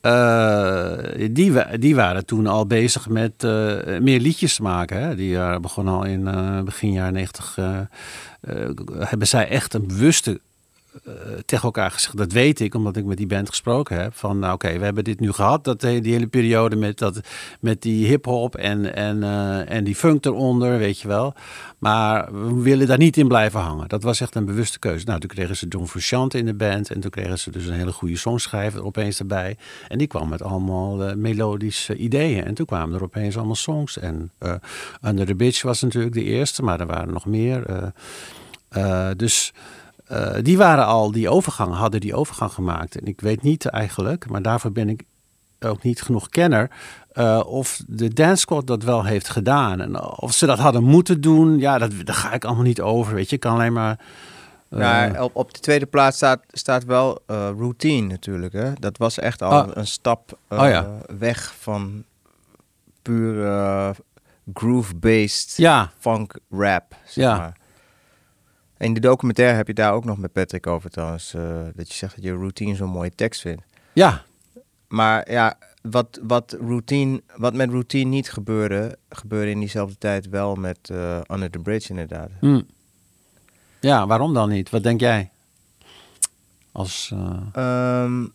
[SPEAKER 9] Uh, die, die waren toen al bezig met uh, meer liedjes te maken. Hè. Die begonnen al in begin jaren negentig. hebben zij echt een bewuste eh, tegen elkaar gezegd, dat weet ik, omdat ik met die band gesproken heb. Van nou, oké, we hebben dit nu gehad, dat, eh, die hele periode met, dat, met die hip-hop en, en, eh, en die funk eronder, weet je wel. Maar we willen daar niet in blijven hangen. Dat was echt een bewuste keuze. Nou, toen kregen ze John Frusciante in de band en toen kregen ze dus een hele goede songschrijver opeens erbij. En die kwam met allemaal melodische ideeën. En toen kwamen er opeens allemaal songs. En Under the Bitch was natuurlijk de eerste, maar er waren nog meer. dus eh, die waren al die overgang, hadden die overgang gemaakt. En ik weet niet eigenlijk, maar daarvoor ben ik ook niet genoeg kenner. eh, of de Dance Squad dat wel heeft gedaan. En of ze dat hadden moeten doen, ja, dat, daar ga ik allemaal niet over. Weet je, ik kan alleen maar.
[SPEAKER 4] Nou, op, op de tweede plaats staat, staat wel routine natuurlijk. Hè? Dat was echt al
[SPEAKER 9] Ah.
[SPEAKER 4] een stap
[SPEAKER 9] Oh ja.
[SPEAKER 4] weg van puur groove-based
[SPEAKER 9] Ja.
[SPEAKER 4] funk rap. Zeg
[SPEAKER 9] Ja.
[SPEAKER 4] maar. In de documentaire heb je daar ook nog met Patrick over trouwens. eh, dat je zegt dat je routine zo'n mooie tekst vindt.
[SPEAKER 9] Ja.
[SPEAKER 4] Maar ja, wat, wat, routine, wat met routine niet gebeurde, gebeurde in diezelfde tijd wel met eh, Under the Bridge inderdaad.
[SPEAKER 9] hm. Ja, waarom dan niet? Wat denk jij? Als. eh,
[SPEAKER 4] Ehm,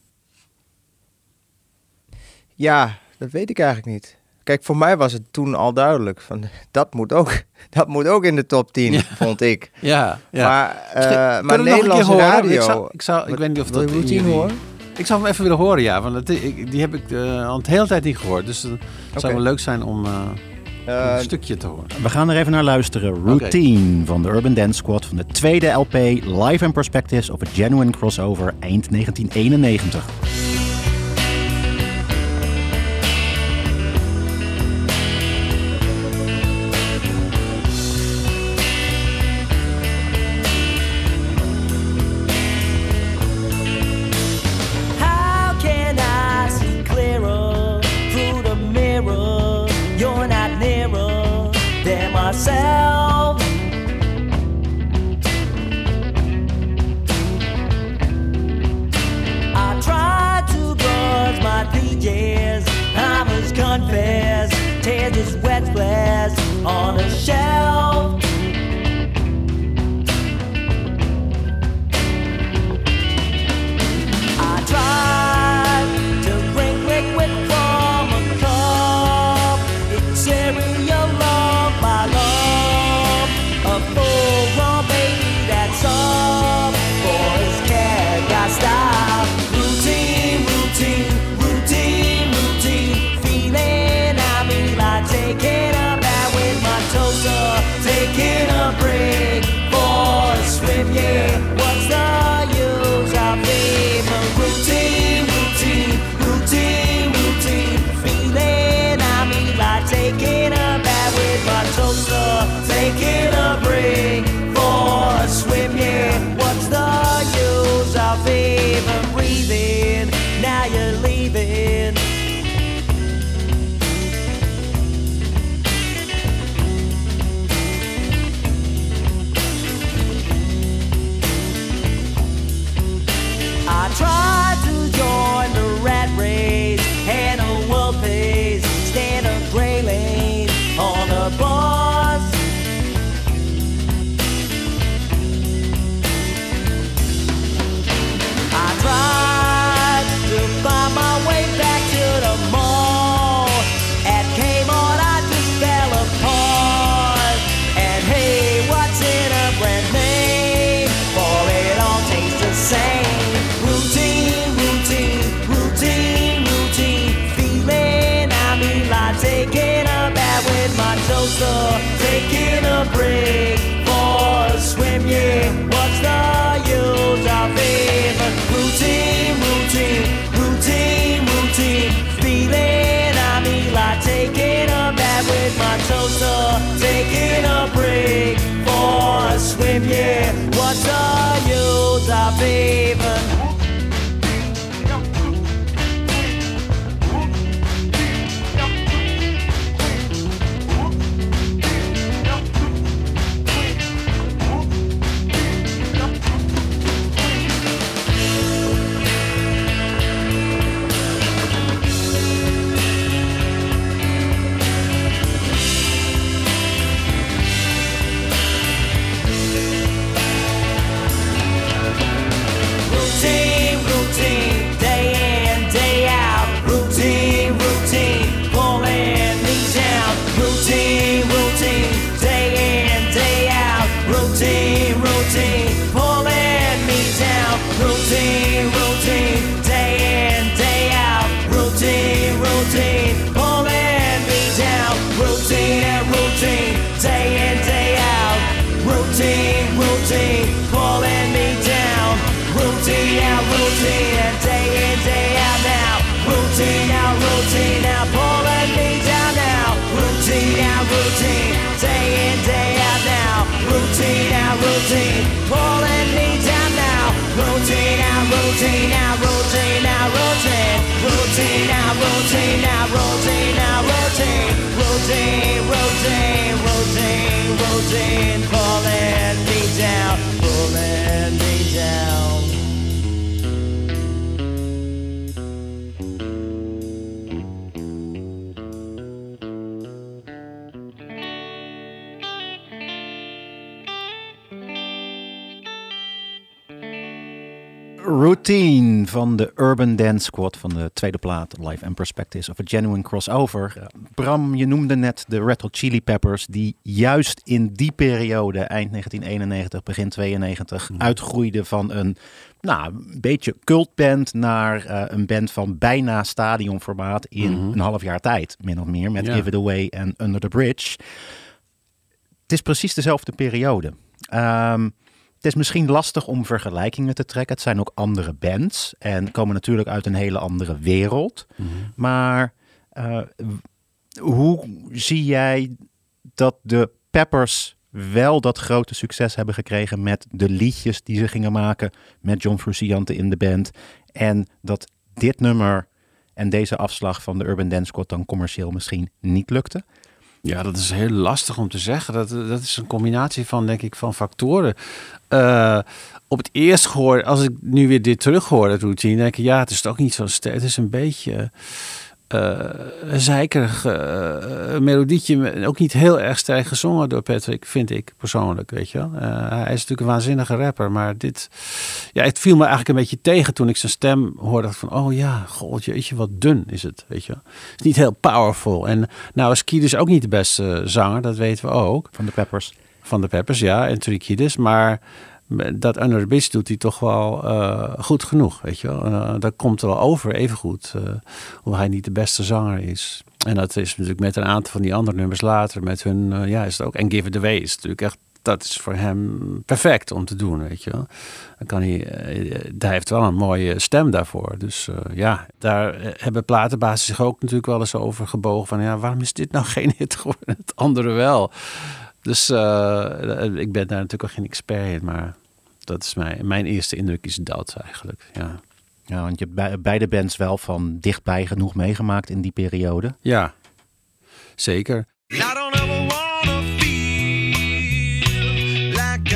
[SPEAKER 4] ja, dat weet ik eigenlijk niet. Kijk, voor mij was het toen al duidelijk. Van, dat, moet ook, dat moet ook in de top 10, vond ik.
[SPEAKER 9] Ja, ja.
[SPEAKER 4] Maar, eh,
[SPEAKER 9] Misschien-
[SPEAKER 4] maar Nederlandse
[SPEAKER 9] horen?
[SPEAKER 4] radio...
[SPEAKER 9] Ik, zou, ik, zou, ik
[SPEAKER 4] Wat-
[SPEAKER 9] weet niet of
[SPEAKER 4] wil
[SPEAKER 9] dat
[SPEAKER 4] je
[SPEAKER 9] jullie-
[SPEAKER 4] horen?
[SPEAKER 9] Ik zou hem even willen horen, ja. Want dat, ik, die heb ik eh, al de hele tijd niet gehoord. Dus het zou wel leuk zijn om eh,
[SPEAKER 4] Eh,
[SPEAKER 9] een stukje te horen.
[SPEAKER 3] We gaan er even naar luisteren. Routine van de Urban Dance Squad van de tweede LP Live and Perspectives of a Genuine Crossover eind 1991.
[SPEAKER 6] On my toaster. Taking a break for a swim, yeah. What's the use of even? rotate, pulling me down now. Rotate out, rotate out, rotate out, rotate. Rotate out, rotate out, rotate out, rotate. Rotate, rotate, rotate, rotate, Pulling.
[SPEAKER 3] Routine van de Urban Dance Squad van de tweede plaat Live and Perspectives of a Genuine Crossover. Bram, je noemde net de Red Hot Chili Peppers die juist in die periode, eind 1991, begin 92, uitgroeiden van een nou, een beetje cultband naar eh, een band van bijna stadionformaat in een half jaar tijd, min of meer, met. Give It Away en Under the Bridge. Het is precies dezelfde periode. Ehm, het is misschien lastig om vergelijkingen te trekken. Het zijn ook andere bands en komen natuurlijk uit een hele andere wereld. Maar eh, hoe zie jij dat de Peppers wel dat grote succes hebben gekregen met de liedjes die ze gingen maken met John Frusciante in de band en dat dit nummer en deze afslag van de Urban Dance Squad dan commercieel misschien niet lukte?
[SPEAKER 9] Ja, dat is heel lastig om te zeggen. Dat, dat is een combinatie van, denk ik, van factoren. Eh, op het eerst gehoord, als ik nu weer dit terug hoor, het routine, denk ik, ja, het is toch niet zo sterk. Het is een beetje eh, een zeikerig eh, melodietje, ook niet heel erg sterk gezongen door Patrick, vind ik persoonlijk, weet je wel. Eh, hij is natuurlijk een waanzinnige rapper, maar dit, ja, het viel me eigenlijk een beetje tegen toen ik zijn stem hoorde van, oh ja, god, jeetje, wat dun is het, weet je wel. Het is niet heel powerful. En nou is Kiedis ook niet de beste zanger, dat weten we ook.
[SPEAKER 3] Van de Peppers.
[SPEAKER 9] Van de Peppers, ja, en Trudy Kiedis, maar dat Under Bridge doet hij toch wel eh, goed genoeg, weet je wel. Eh, dat komt er wel over, even goed, eh, hoe hij niet de beste zanger is. En dat is natuurlijk met een aantal van die andere nummers later, met hun, ja, is het ook. En Give It Away is natuurlijk echt, dat is voor hem perfect om te doen, weet je wel. Dan kan hij, hij heeft wel een mooie stem daarvoor. Dus ja, daar hebben platenbazen zich ook natuurlijk wel eens over gebogen. Van ja, waarom is dit nou geen hit geworden? Het andere wel. Dus eh, ik ben daar natuurlijk ook geen expert in, maar dat is mijn, mijn eerste indruk is dat eigenlijk. Ja,
[SPEAKER 3] Ja, want je hebt bij- beide bands wel van dichtbij genoeg meegemaakt in die periode.
[SPEAKER 9] ja zeker.
[SPEAKER 6] I don't ever wanna feel like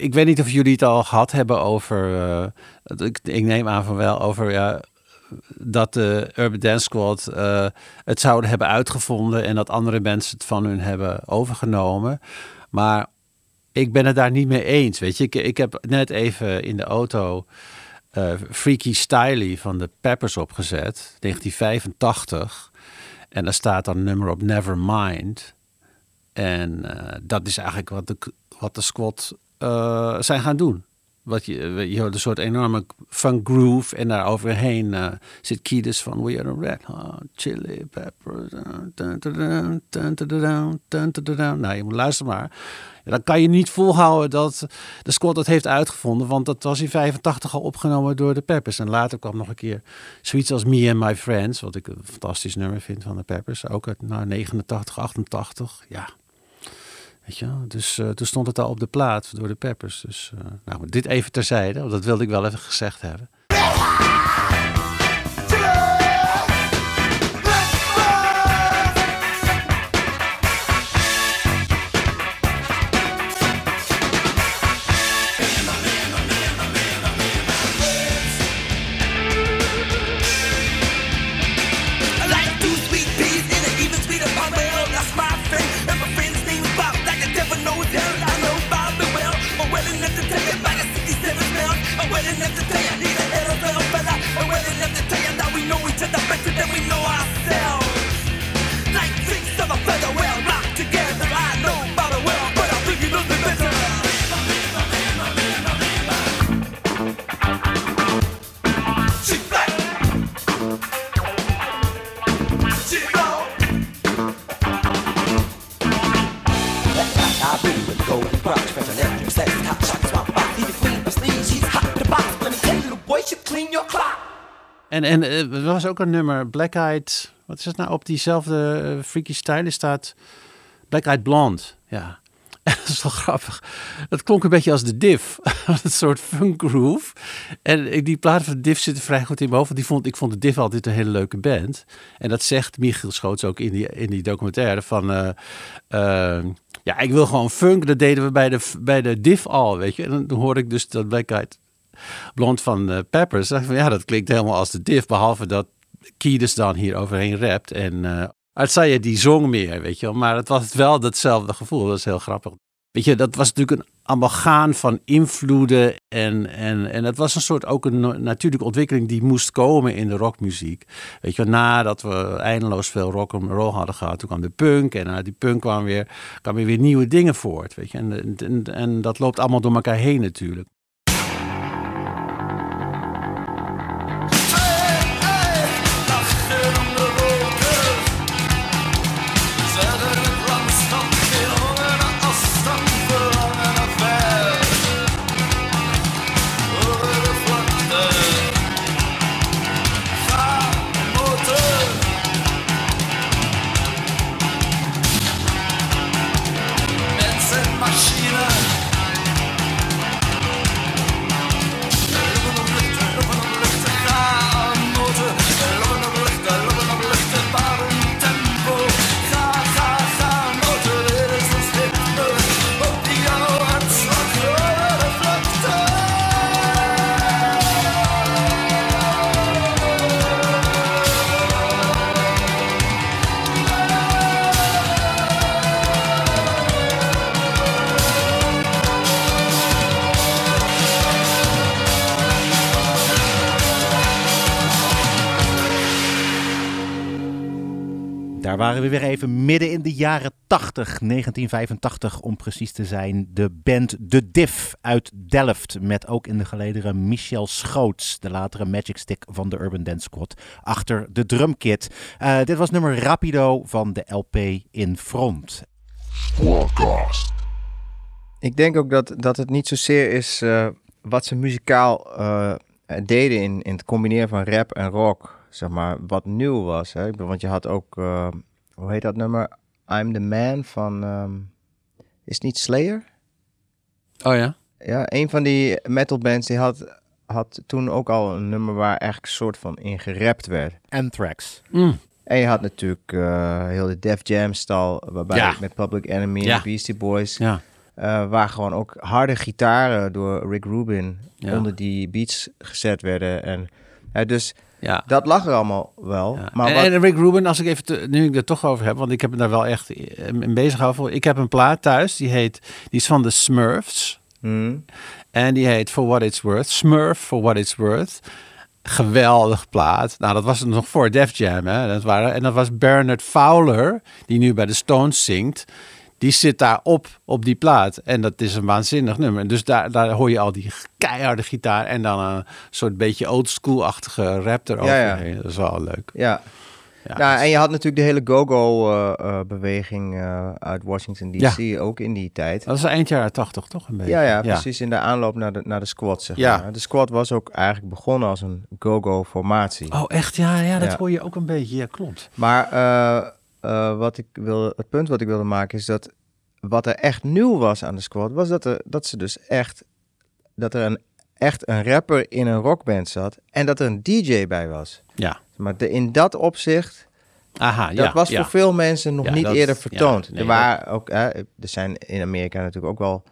[SPEAKER 9] Ik weet niet of jullie het al gehad hebben over, eh, ik, neem aan van wel, over ja, dat de Urban Dance Squad eh, het zouden hebben uitgevonden en dat andere mensen het van hun hebben overgenomen. Maar ik ben het daar niet mee eens. Weet je, ik, ik heb net even in de auto eh, Freaky Styley van de Peppers opgezet, 1985. En daar staat dan nummer op Nevermind. En dat is eigenlijk wat de, wat de squad eh, zijn gaan doen. Wat je, je hoort een soort enorme funk groove en daar overheen eh, zit Kiedis van We Are the Red Hot Chili Peppers. Nou, je moet luisteren maar. Dan kan je niet volhouden dat de squad dat heeft uitgevonden, want dat was in 85 al opgenomen door de Peppers. En later kwam nog een keer zoiets als Me and My Friends, wat ik een fantastisch nummer vind van de Peppers. Ook uit nou, 89, 88, ja dus eh, toen stond het al op de plaat door de Peppers. Dus eh, nou, dit even terzijde, want dat wilde ik wel even gezegd hebben. En, en eh, er was ook een nummer, Black Eyed... Wat is het nou? Op diezelfde eh, Freaky Style staat Black Eyed Blonde. Ja. dat is wel grappig. Dat klonk een beetje als de Div. een soort funk groove. En die platen van de Div zitten vrij goed in mijn hoofd. Want die vond, ik vond de Div altijd een hele leuke band. En dat zegt Michiel Schoots ook in die, in die documentaire. Van, eh, eh, ja, ik wil gewoon funk. Dat deden we bij de, bij de Div al, weet je. En dan- hoorde ik dus dat Black Eyed Blond van eh, Peppers. Dacht van, ja, dat klinkt helemaal als de diff. Behalve dat Kiedis dan hier overheen rapt. En uh, die zong meer, weet je wel. Maar het was wel datzelfde gevoel. Dat is heel grappig. Weet je, dat was natuurlijk een amalgaan van invloeden. En, en, en dat was een soort ook een natuurlijke ontwikkeling die moest komen in de rockmuziek. Weet je, nadat we eindeloos veel rock and roll hadden gehad, toen kwam de punk. En uit die punk kwamen weer, kwamen weer nieuwe dingen voort. Weet je, en, en, en dat loopt allemaal door elkaar heen natuurlijk.
[SPEAKER 3] Waren we weer even midden in de jaren 80, 1985 om precies te zijn. De band The Diff uit Delft met ook in de gelederen Michel Schoots, de latere Magic Stick van de Urban Dance Squad, achter de drumkit. Eh, dit was nummer Rapido van de LP In Front.
[SPEAKER 4] Ik denk ook dat, dat het niet zozeer is eh, wat ze muzikaal eh, deden in, in het combineren van rap en rock, zeg maar, wat nieuw was. Hè? Want je had ook, eh, hoe heet dat nummer? I'm the Man van, ehm, is het niet Slayer?
[SPEAKER 9] Oh ja?
[SPEAKER 4] Ja, een van die metalbands die had, had toen ook al een nummer waar eigenlijk een soort van in gerapt werd.
[SPEAKER 3] Anthrax.
[SPEAKER 9] Mm.
[SPEAKER 4] En je had natuurlijk eh, heel de Def Jam stal, waarbij
[SPEAKER 9] Ja.
[SPEAKER 4] met Public Enemy en
[SPEAKER 9] Ja.
[SPEAKER 4] Beastie Boys,
[SPEAKER 9] Ja.
[SPEAKER 4] eh, waar gewoon ook harde gitaren door Rick Rubin
[SPEAKER 9] Ja.
[SPEAKER 4] onder die beats gezet werden. En, eh, dus
[SPEAKER 9] Ja.
[SPEAKER 4] dat lag er allemaal wel.
[SPEAKER 9] Ja.
[SPEAKER 4] Maar
[SPEAKER 9] en,
[SPEAKER 4] wat,
[SPEAKER 9] en Rick Rubin, als ik even, te- nu ik er toch over heb, want ik heb me daar wel echt in bezig gehouden. Ik heb een plaat thuis, die heet, die is van de Smurfs.
[SPEAKER 4] Hmm.
[SPEAKER 9] En die heet For What It's Worth. Smurf For What It's Worth. Geweldig plaat. Nou, dat was nog voor Def Jam. Hè? Dat waren, en dat was Bernard Fowler, die nu bij de Stones zingt. Die zit daar op, op die plaat. En dat is een waanzinnig nummer. Dus daar, daar hoor je al die keiharde gitaar. En dan een soort beetje oldschool-achtige rap eroverheen. Dat is wel leuk.
[SPEAKER 4] ja.
[SPEAKER 9] Ja,
[SPEAKER 4] nou,
[SPEAKER 9] dus-
[SPEAKER 4] en je had natuurlijk de hele go-go-beweging eh, uit Washington D.C. ook in die tijd.
[SPEAKER 9] Dat is eind jaren tachtig, toch? Een beetje.
[SPEAKER 4] Ja, ja, precies in de aanloop naar de, naar de squad, zeg
[SPEAKER 9] Ja.
[SPEAKER 4] maar. De squad was ook eigenlijk begonnen als een go-go-formatie.
[SPEAKER 9] Oh, echt? Ja, ja dat
[SPEAKER 4] Ja.
[SPEAKER 9] hoor je ook een beetje. Ja, klopt.
[SPEAKER 4] Maar eh, eh, wat ik wil, het punt wat ik wilde maken is dat wat er echt nieuw was aan de squad, was dat, er, dat ze dus echt, dat er een, echt een rapper in een rockband zat en dat er een DJ bij was.
[SPEAKER 9] Ja.
[SPEAKER 4] Maar de, in dat opzicht,
[SPEAKER 9] Aha,
[SPEAKER 4] dat
[SPEAKER 9] ja.
[SPEAKER 4] was
[SPEAKER 9] ja.
[SPEAKER 4] voor veel mensen nog
[SPEAKER 9] Ja,
[SPEAKER 4] niet
[SPEAKER 9] dat-
[SPEAKER 4] eerder
[SPEAKER 9] ja,
[SPEAKER 4] vertoond.
[SPEAKER 9] nee,
[SPEAKER 4] er waren ook, hè, er zijn in Amerika natuurlijk ook wel,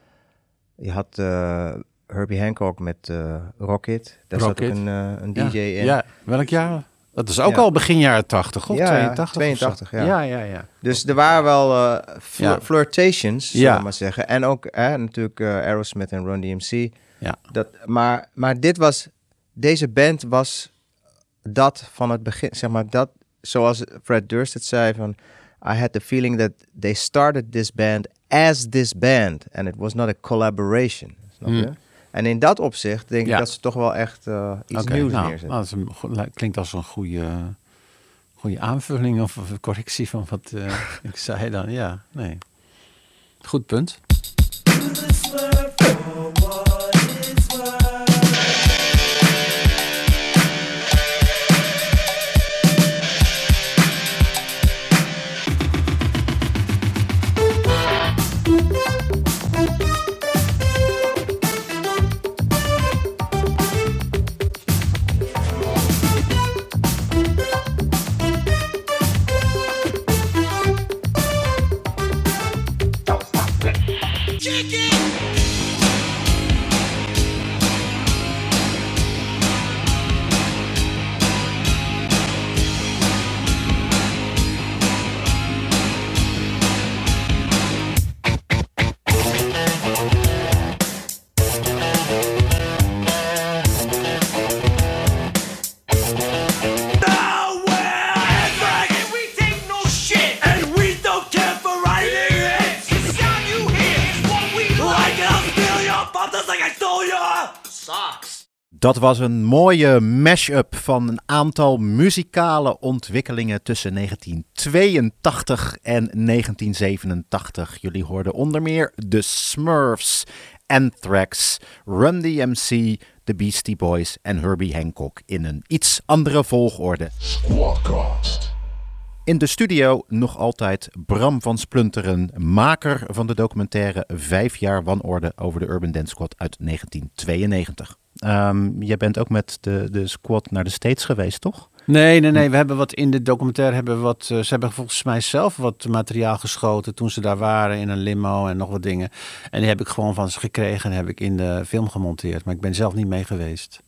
[SPEAKER 4] je had eh, Herbie Hancock met eh, Rocket, daar zat ook een, een
[SPEAKER 9] Ja.
[SPEAKER 4] DJ in.
[SPEAKER 9] Ja, welk jaar? Dat is ook
[SPEAKER 4] Ja.
[SPEAKER 9] al begin jaren 80 of
[SPEAKER 4] Ja,
[SPEAKER 9] 82? of zo?
[SPEAKER 4] 82, ja.
[SPEAKER 9] Ja, ja, ja.
[SPEAKER 4] Dus er waren wel eh, fl-
[SPEAKER 9] Ja.
[SPEAKER 4] flirtations, zullen we maar zeggen. En ook hè, natuurlijk eh, Aerosmith en Run DMC.
[SPEAKER 9] Ja.
[SPEAKER 4] Dat, maar, maar dit was, deze band was dat van het begin, zeg maar, dat, zoals Fred Durst het zei, van I had the feeling that they started this band as this band and it was not a collaboration. Snap je?
[SPEAKER 9] Hmm.
[SPEAKER 4] En in dat opzicht denk
[SPEAKER 9] Ja.
[SPEAKER 4] ik dat ze toch wel echt eh, iets nieuws
[SPEAKER 9] nou,
[SPEAKER 4] neerzetten.
[SPEAKER 9] nou, dat een klinkt als een goede, goede aanvulling of, of correctie van wat eh, ik zei dan. Ja, nee. Goed punt.
[SPEAKER 3] Dat was een mooie mash-up van een aantal muzikale ontwikkelingen tussen 1982 en 1987. Jullie hoorden onder meer de Smurfs, Anthrax, Run DMC, de Beastie Boys en Herbie Hancock in een iets andere volgorde.
[SPEAKER 1] Squadcast.
[SPEAKER 3] In de studio nog altijd Bram van Splunteren, maker van de documentaire Vijf jaar wanorde over de Urban Dance Squad uit 1992. Ehm, jij bent ook met de, de squad naar de States geweest, toch?
[SPEAKER 9] Nee, nee, nee. We hebben wat in de documentaire hebben wat. eh, ze hebben volgens mij zelf wat materiaal geschoten toen ze daar waren in een limo en nog wat dingen. En die heb ik gewoon van ze gekregen en heb ik in de film gemonteerd. Maar ik ben zelf niet mee geweest.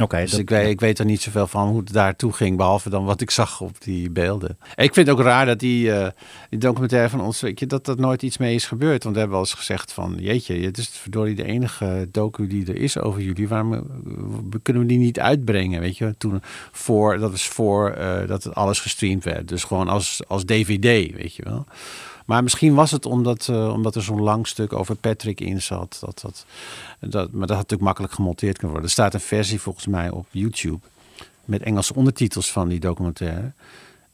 [SPEAKER 3] Oké,
[SPEAKER 9] Dus
[SPEAKER 3] dat-
[SPEAKER 9] ik, weet, ik weet er niet zoveel van hoe het daartoe ging, behalve dan wat ik zag op die beelden. En ik vind het ook raar dat die, eh, die documentaire van ons, weet je, dat er nooit iets mee is gebeurd. Want we hebben wel eens gezegd van, jeetje, het is verdorie de enige docu die er is over jullie. Waarom kunnen we die niet uitbrengen, weet je? Toen voor, dat was voor eh, dat het alles gestreamd werd. Dus gewoon als, als DVD, weet je wel. Maar misschien was het omdat, eh, omdat er zo'n lang stuk over Patrick in zat. Dat, dat, dat, maar dat had natuurlijk makkelijk gemonteerd kunnen worden. Er staat een versie volgens mij op YouTube. Met Engelse ondertitels van die documentaire.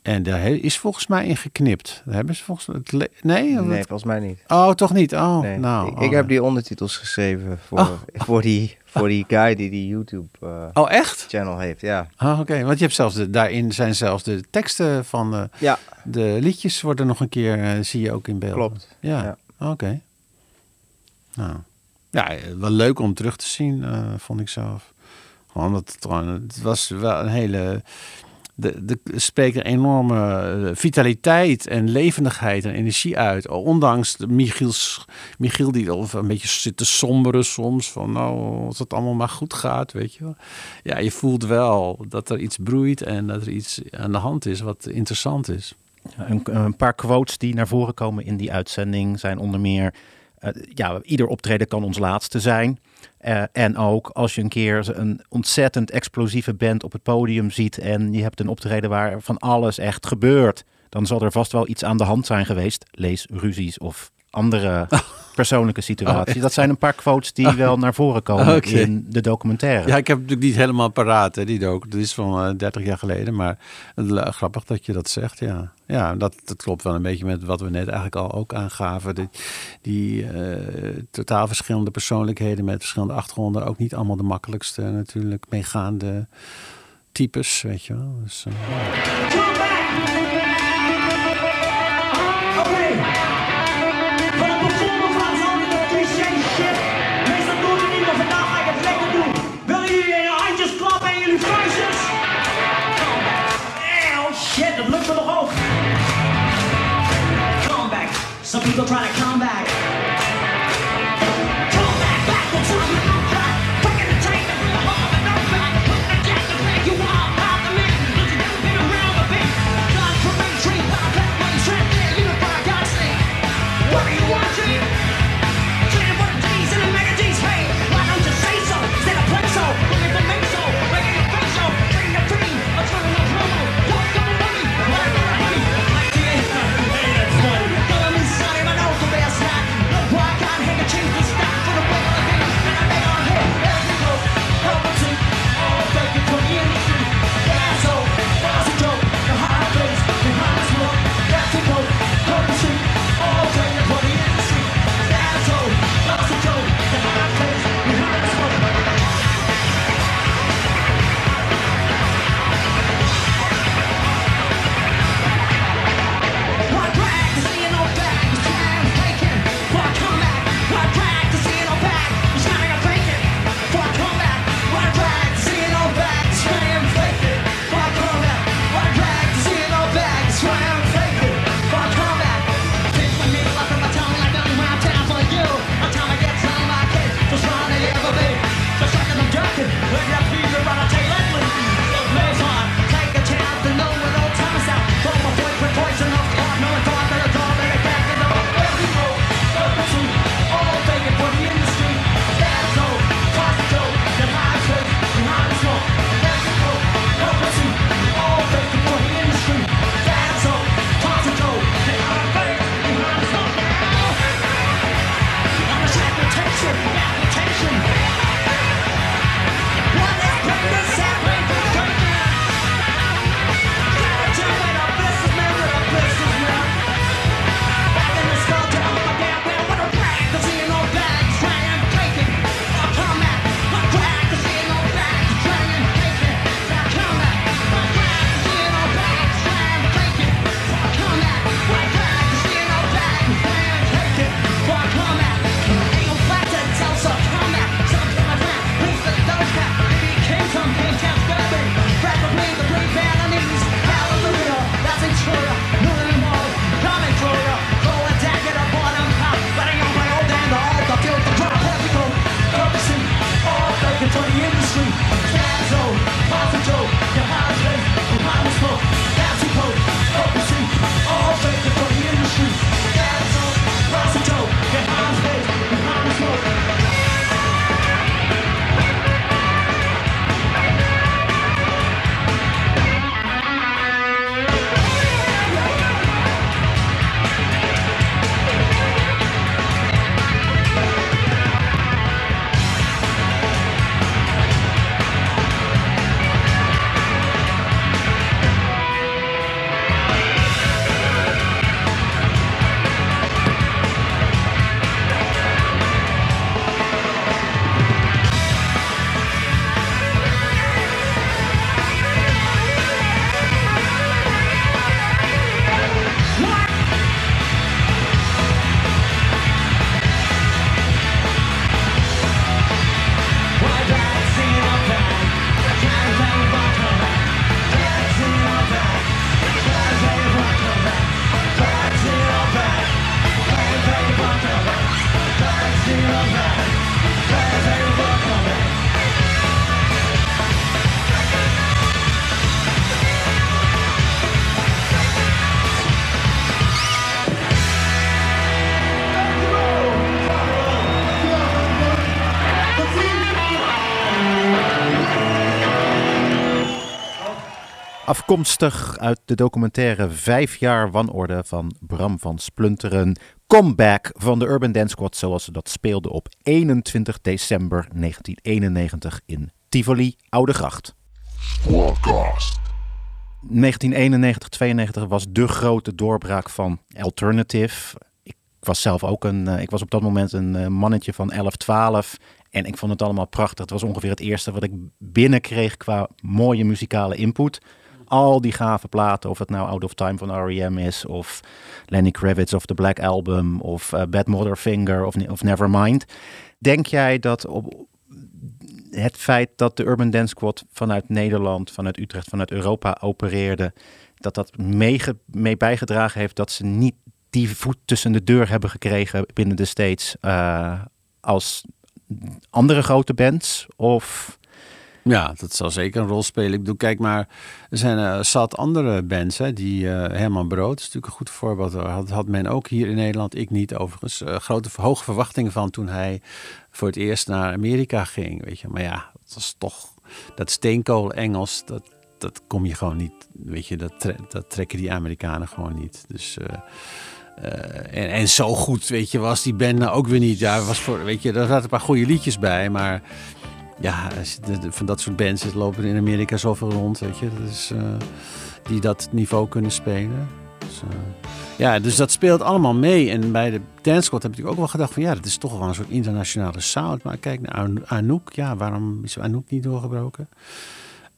[SPEAKER 9] En daar is volgens mij in geknipt. Daar hebben ze volgens le- Nee?
[SPEAKER 4] Volgens mij niet.
[SPEAKER 9] Oh, toch niet? Oh,
[SPEAKER 4] Nee,
[SPEAKER 9] nou.
[SPEAKER 4] ik,
[SPEAKER 9] oh,
[SPEAKER 4] ik heb die ondertitels geschreven voor,
[SPEAKER 9] Oh.
[SPEAKER 4] voor, die, voor die guy die die YouTube eh,
[SPEAKER 9] Oh, echt?
[SPEAKER 4] channel heeft. Ja.
[SPEAKER 9] Oh, oké. Want je hebt zelfs de, daarin zijn zelfs de teksten van eh,
[SPEAKER 4] Ja.
[SPEAKER 9] de liedjes worden nog een keer, eh, zie je ook in beeld.
[SPEAKER 4] Klopt.
[SPEAKER 9] Ja, oké. Nou, ja, eh, wel leuk om terug te zien, eh, vond ik zelf. Gewoon dat het, het was wel een hele. De, de spreekt een enorme eh, vitaliteit en levendigheid en energie uit. Ondanks Michiels, Michiel die al een beetje zit te somberen soms. Van nou, als het allemaal maar goed gaat, weet je wel. Ja, je voelt wel dat er iets broeit en dat er iets aan de hand is wat interessant is.
[SPEAKER 3] Een, een paar quotes die naar voren komen in die uitzending zijn onder meer... eh, ja, ieder optreden kan ons laatste zijn. Eh, en ook als je een keer een ontzettend explosieve band op het podium ziet... en je hebt een optreden waar van alles echt gebeurt... dan zal er vast wel iets aan de hand zijn geweest. Lees ruzies of andere persoonlijke situaties.
[SPEAKER 9] echt?
[SPEAKER 3] dat zijn een paar quotes die wel naar voren komen in de documentaire.
[SPEAKER 9] Ja, ik heb natuurlijk niet helemaal paraat, hè, die docu. Dat is van eh, 30 jaar geleden, maar grappig dat je dat zegt, ja. Ja, dat, dat klopt wel een beetje met wat we net eigenlijk al ook aangaven. Die, die eh, totaal verschillende persoonlijkheden met verschillende achtergronden. Ook niet allemaal de makkelijkste natuurlijk meegaande types, weet je wel. Dus,
[SPEAKER 6] people try to come back.
[SPEAKER 3] Afkomstig uit de documentaire Vijf jaar wanorde van Bram van Splunteren. Comeback van de Urban Dance Squad zoals ze dat speelden op 21 december 1991 in Tivoli, Oudegracht.
[SPEAKER 1] Forecast.
[SPEAKER 3] 1991, 92 was de grote doorbraak van Alternative. Ik was zelf ook een, eh, ik was op dat moment een eh, mannetje van 11, 12. En ik vond het allemaal prachtig. Het was ongeveer het eerste wat ik binnenkreeg qua mooie muzikale input. Al die gave platen, of het nou Out of Time van R.E.M. is, of Lenny Kravitz of The Black Album, of eh, Bad Mother Finger, of, of Nevermind. Denk jij dat op het feit dat de Urban Dance Squad vanuit Nederland, vanuit Utrecht, vanuit Europa opereerde, dat dat meege- mee bijgedragen heeft dat ze niet die voet tussen de deur hebben gekregen binnen de States eh, als andere grote bands? Of
[SPEAKER 9] Ja, dat zal zeker een rol spelen. Ik bedoel, kijk maar, er zijn eh, zat andere bands, hè, die eh, Herman Brood is natuurlijk een goed voorbeeld. Daar Had, had men ook hier in Nederland, ik niet overigens, eh, grote hoge verwachtingen van toen hij voor het eerst naar Amerika ging, weet je. Maar ja, dat was toch, dat steenkool Engels, dat, dat kom je gewoon niet, weet je, dat, dat trekken die Amerikanen gewoon niet. Dus... en, en zo goed, weet je, was die band nou ook weer niet. Ja, was voor, weet je, er zaten een paar goede liedjes bij, maar ja, van dat soort bands lopen in Amerika zoveel rond, weet je, eh, die dat niveau kunnen spelen. Dus, eh, ja, dus dat speelt allemaal mee. En bij de Dance Squad heb ik ook wel gedacht van ja, dat is toch wel een soort internationale sound. Maar kijk naar An- Anouk, ja, waarom is Anouk niet doorgebroken?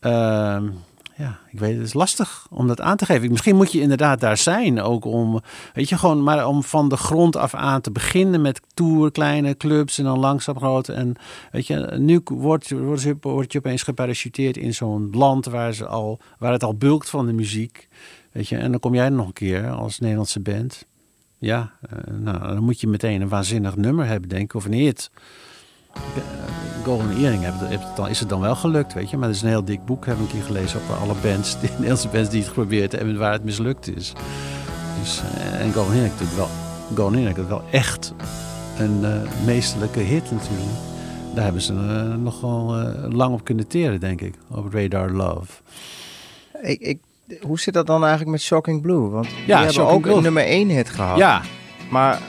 [SPEAKER 9] Ehm, ja, ik weet het, het is lastig om dat aan te geven. Misschien moet je inderdaad daar zijn, ook om, weet je, gewoon maar om van de grond af aan te beginnen met tour, kleine clubs en dan langzaam grote. En weet je, nu wordt, je- je opeens geparachuteerd in zo'n land waar, ze al, waar het al bulkt van de muziek. Weet je, en dan kom jij nog een keer als Nederlandse band. Ja, eh, nou, dan moet je meteen een waanzinnig nummer hebben, denk ik, of een hit. Eh, Golden Earring het dan, is het dan wel gelukt, weet je. Maar het is een heel dik boek, heb ik keer gelezen over alle bands, de Nederlandse bands die het geprobeerd hebben en waar het mislukt is. Dus, eh, en Golden Earring natuurlijk wel, Golden Earring wel echt een eh, meesterlijke hit natuurlijk. Daar hebben ze nogal lang op kunnen teren, denk ik, op Radar Love.
[SPEAKER 4] Ik, ik, hoe zit dat dan eigenlijk met Shocking Blue? Want die hebben
[SPEAKER 9] Shocking
[SPEAKER 4] ook
[SPEAKER 9] Blue.
[SPEAKER 4] een nummer 1 hit gehad.
[SPEAKER 9] Ja,
[SPEAKER 4] Maar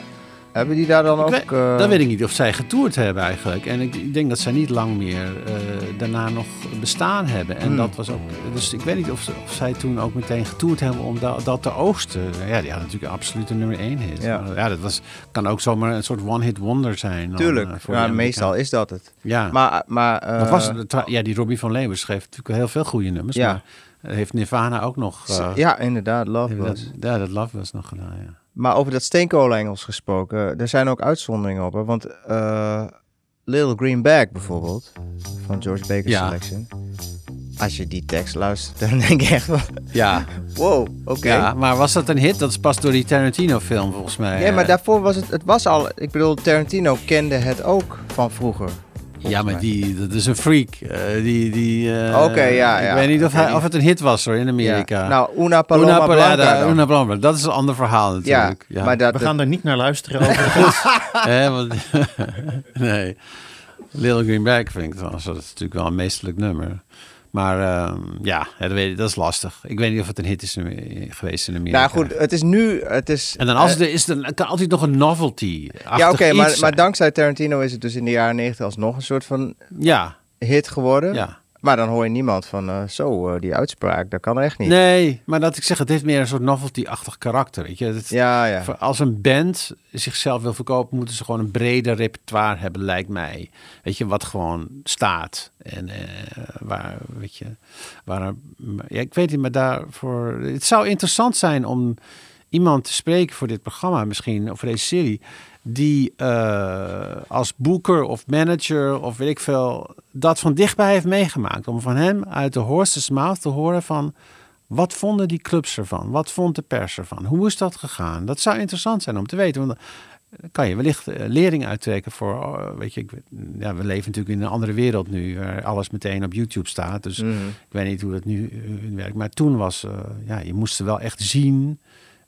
[SPEAKER 4] hebben die daar dan ook...
[SPEAKER 9] Weet,
[SPEAKER 4] eh,
[SPEAKER 9] dat weet ik niet of zij getoerd hebben eigenlijk. En ik, ik denk dat zij niet lang meer eh, daarna nog bestaan hebben. En
[SPEAKER 4] Hmm.
[SPEAKER 9] dat was ook. Dus ik weet niet of, of zij toen ook meteen getoerd hebben om da- dat te oogsten. Ja, die had natuurlijk absoluut een nummer één hit.
[SPEAKER 4] Ja.
[SPEAKER 9] Maar ja, dat was, kan ook zomaar een soort one-hit wonder zijn.
[SPEAKER 4] Tuurlijk,
[SPEAKER 9] eh,
[SPEAKER 4] ja, meestal is dat het.
[SPEAKER 9] Ja.
[SPEAKER 4] Maar, maar
[SPEAKER 9] Wat was Ja, die Robbie van Leeuwen schreef natuurlijk heel veel goede nummers.
[SPEAKER 4] Ja.
[SPEAKER 9] Maar heeft Nirvana ook nog.
[SPEAKER 4] ja, inderdaad, Love Was.
[SPEAKER 9] dat, ja, dat Love was nog gedaan, ja.
[SPEAKER 4] Maar over dat steenkool-Engels gesproken, er zijn ook uitzonderingen op. Hè? Want eh, Little Green Bag bijvoorbeeld, van George Baker
[SPEAKER 9] Ja.
[SPEAKER 4] Selection. Als je die tekst luistert, dan denk je echt van,
[SPEAKER 9] Ja,
[SPEAKER 4] wow, oké.
[SPEAKER 9] ja, maar was dat een hit? Dat is pas door die Tarantino-film volgens mij.
[SPEAKER 4] Ja, maar
[SPEAKER 9] eh,
[SPEAKER 4] daarvoor was het, het was al, ik bedoel, Tarantino kende het ook van vroeger.
[SPEAKER 9] Ja, maar
[SPEAKER 4] mij.
[SPEAKER 9] die, dat is een freak. Eh, die, die, eh,
[SPEAKER 4] Oké, ja,
[SPEAKER 9] Ik weet niet of, hij, of het een hit was hoor, in Amerika.
[SPEAKER 4] Ja. Nou, Una Paloma
[SPEAKER 9] Una
[SPEAKER 4] Blanca
[SPEAKER 9] Parada,
[SPEAKER 4] dan.
[SPEAKER 9] Una Paloma. Dat is een ander verhaal natuurlijk. Ja,
[SPEAKER 4] maar dat,
[SPEAKER 3] we gaan er niet naar luisteren over.
[SPEAKER 9] Hè, want- nee. Little Green Bag vind ik trouwens, dat is natuurlijk wel een meesterlijk nummer. Maar ehm, ja, dat, weet ik, dat is lastig. Ik weet niet of het een hit is in- geweest in Amerika.
[SPEAKER 4] nou goed, het is nu, het is...
[SPEAKER 9] En dan als
[SPEAKER 4] eh,
[SPEAKER 9] het er is, dan kan altijd nog een novelty.
[SPEAKER 4] Ja, oké, maar, maar dankzij Tarantino is het dus in de jaren 90 alsnog een soort van
[SPEAKER 9] Ja,
[SPEAKER 4] hit geworden.
[SPEAKER 9] ja.
[SPEAKER 4] Maar dan hoor je niemand van, eh, zo, eh, die uitspraak, dat kan echt niet.
[SPEAKER 9] Nee, maar dat ik zeg, het heeft meer een soort novelty-achtig karakter. Weet je? Het,
[SPEAKER 4] Ja, ja.
[SPEAKER 9] Als een band zichzelf wil verkopen, moeten ze gewoon een breder repertoire hebben, lijkt mij. Weet je, wat gewoon staat. En eh, waar, weet je, waar, ja, ik weet niet, maar daarvoor. Het zou interessant zijn om iemand te spreken voor dit programma, misschien, of voor deze serie, die eh, als boeker of manager of weet ik veel, dat van dichtbij heeft meegemaakt. Om van hem uit de horse's mouth te horen van. Wat vonden die clubs ervan? Wat vond de pers ervan? Hoe is dat gegaan? Dat zou interessant zijn om te weten. Want dan kan je wellicht eh, lering uittrekken voor, oh, weet je, ik, ja, we leven natuurlijk in een andere wereld nu, waar alles meteen op YouTube staat. Dus
[SPEAKER 4] Mhm.
[SPEAKER 9] ik weet niet hoe dat nu eh, werkt. Maar toen was, ja, je moest ze wel echt zien,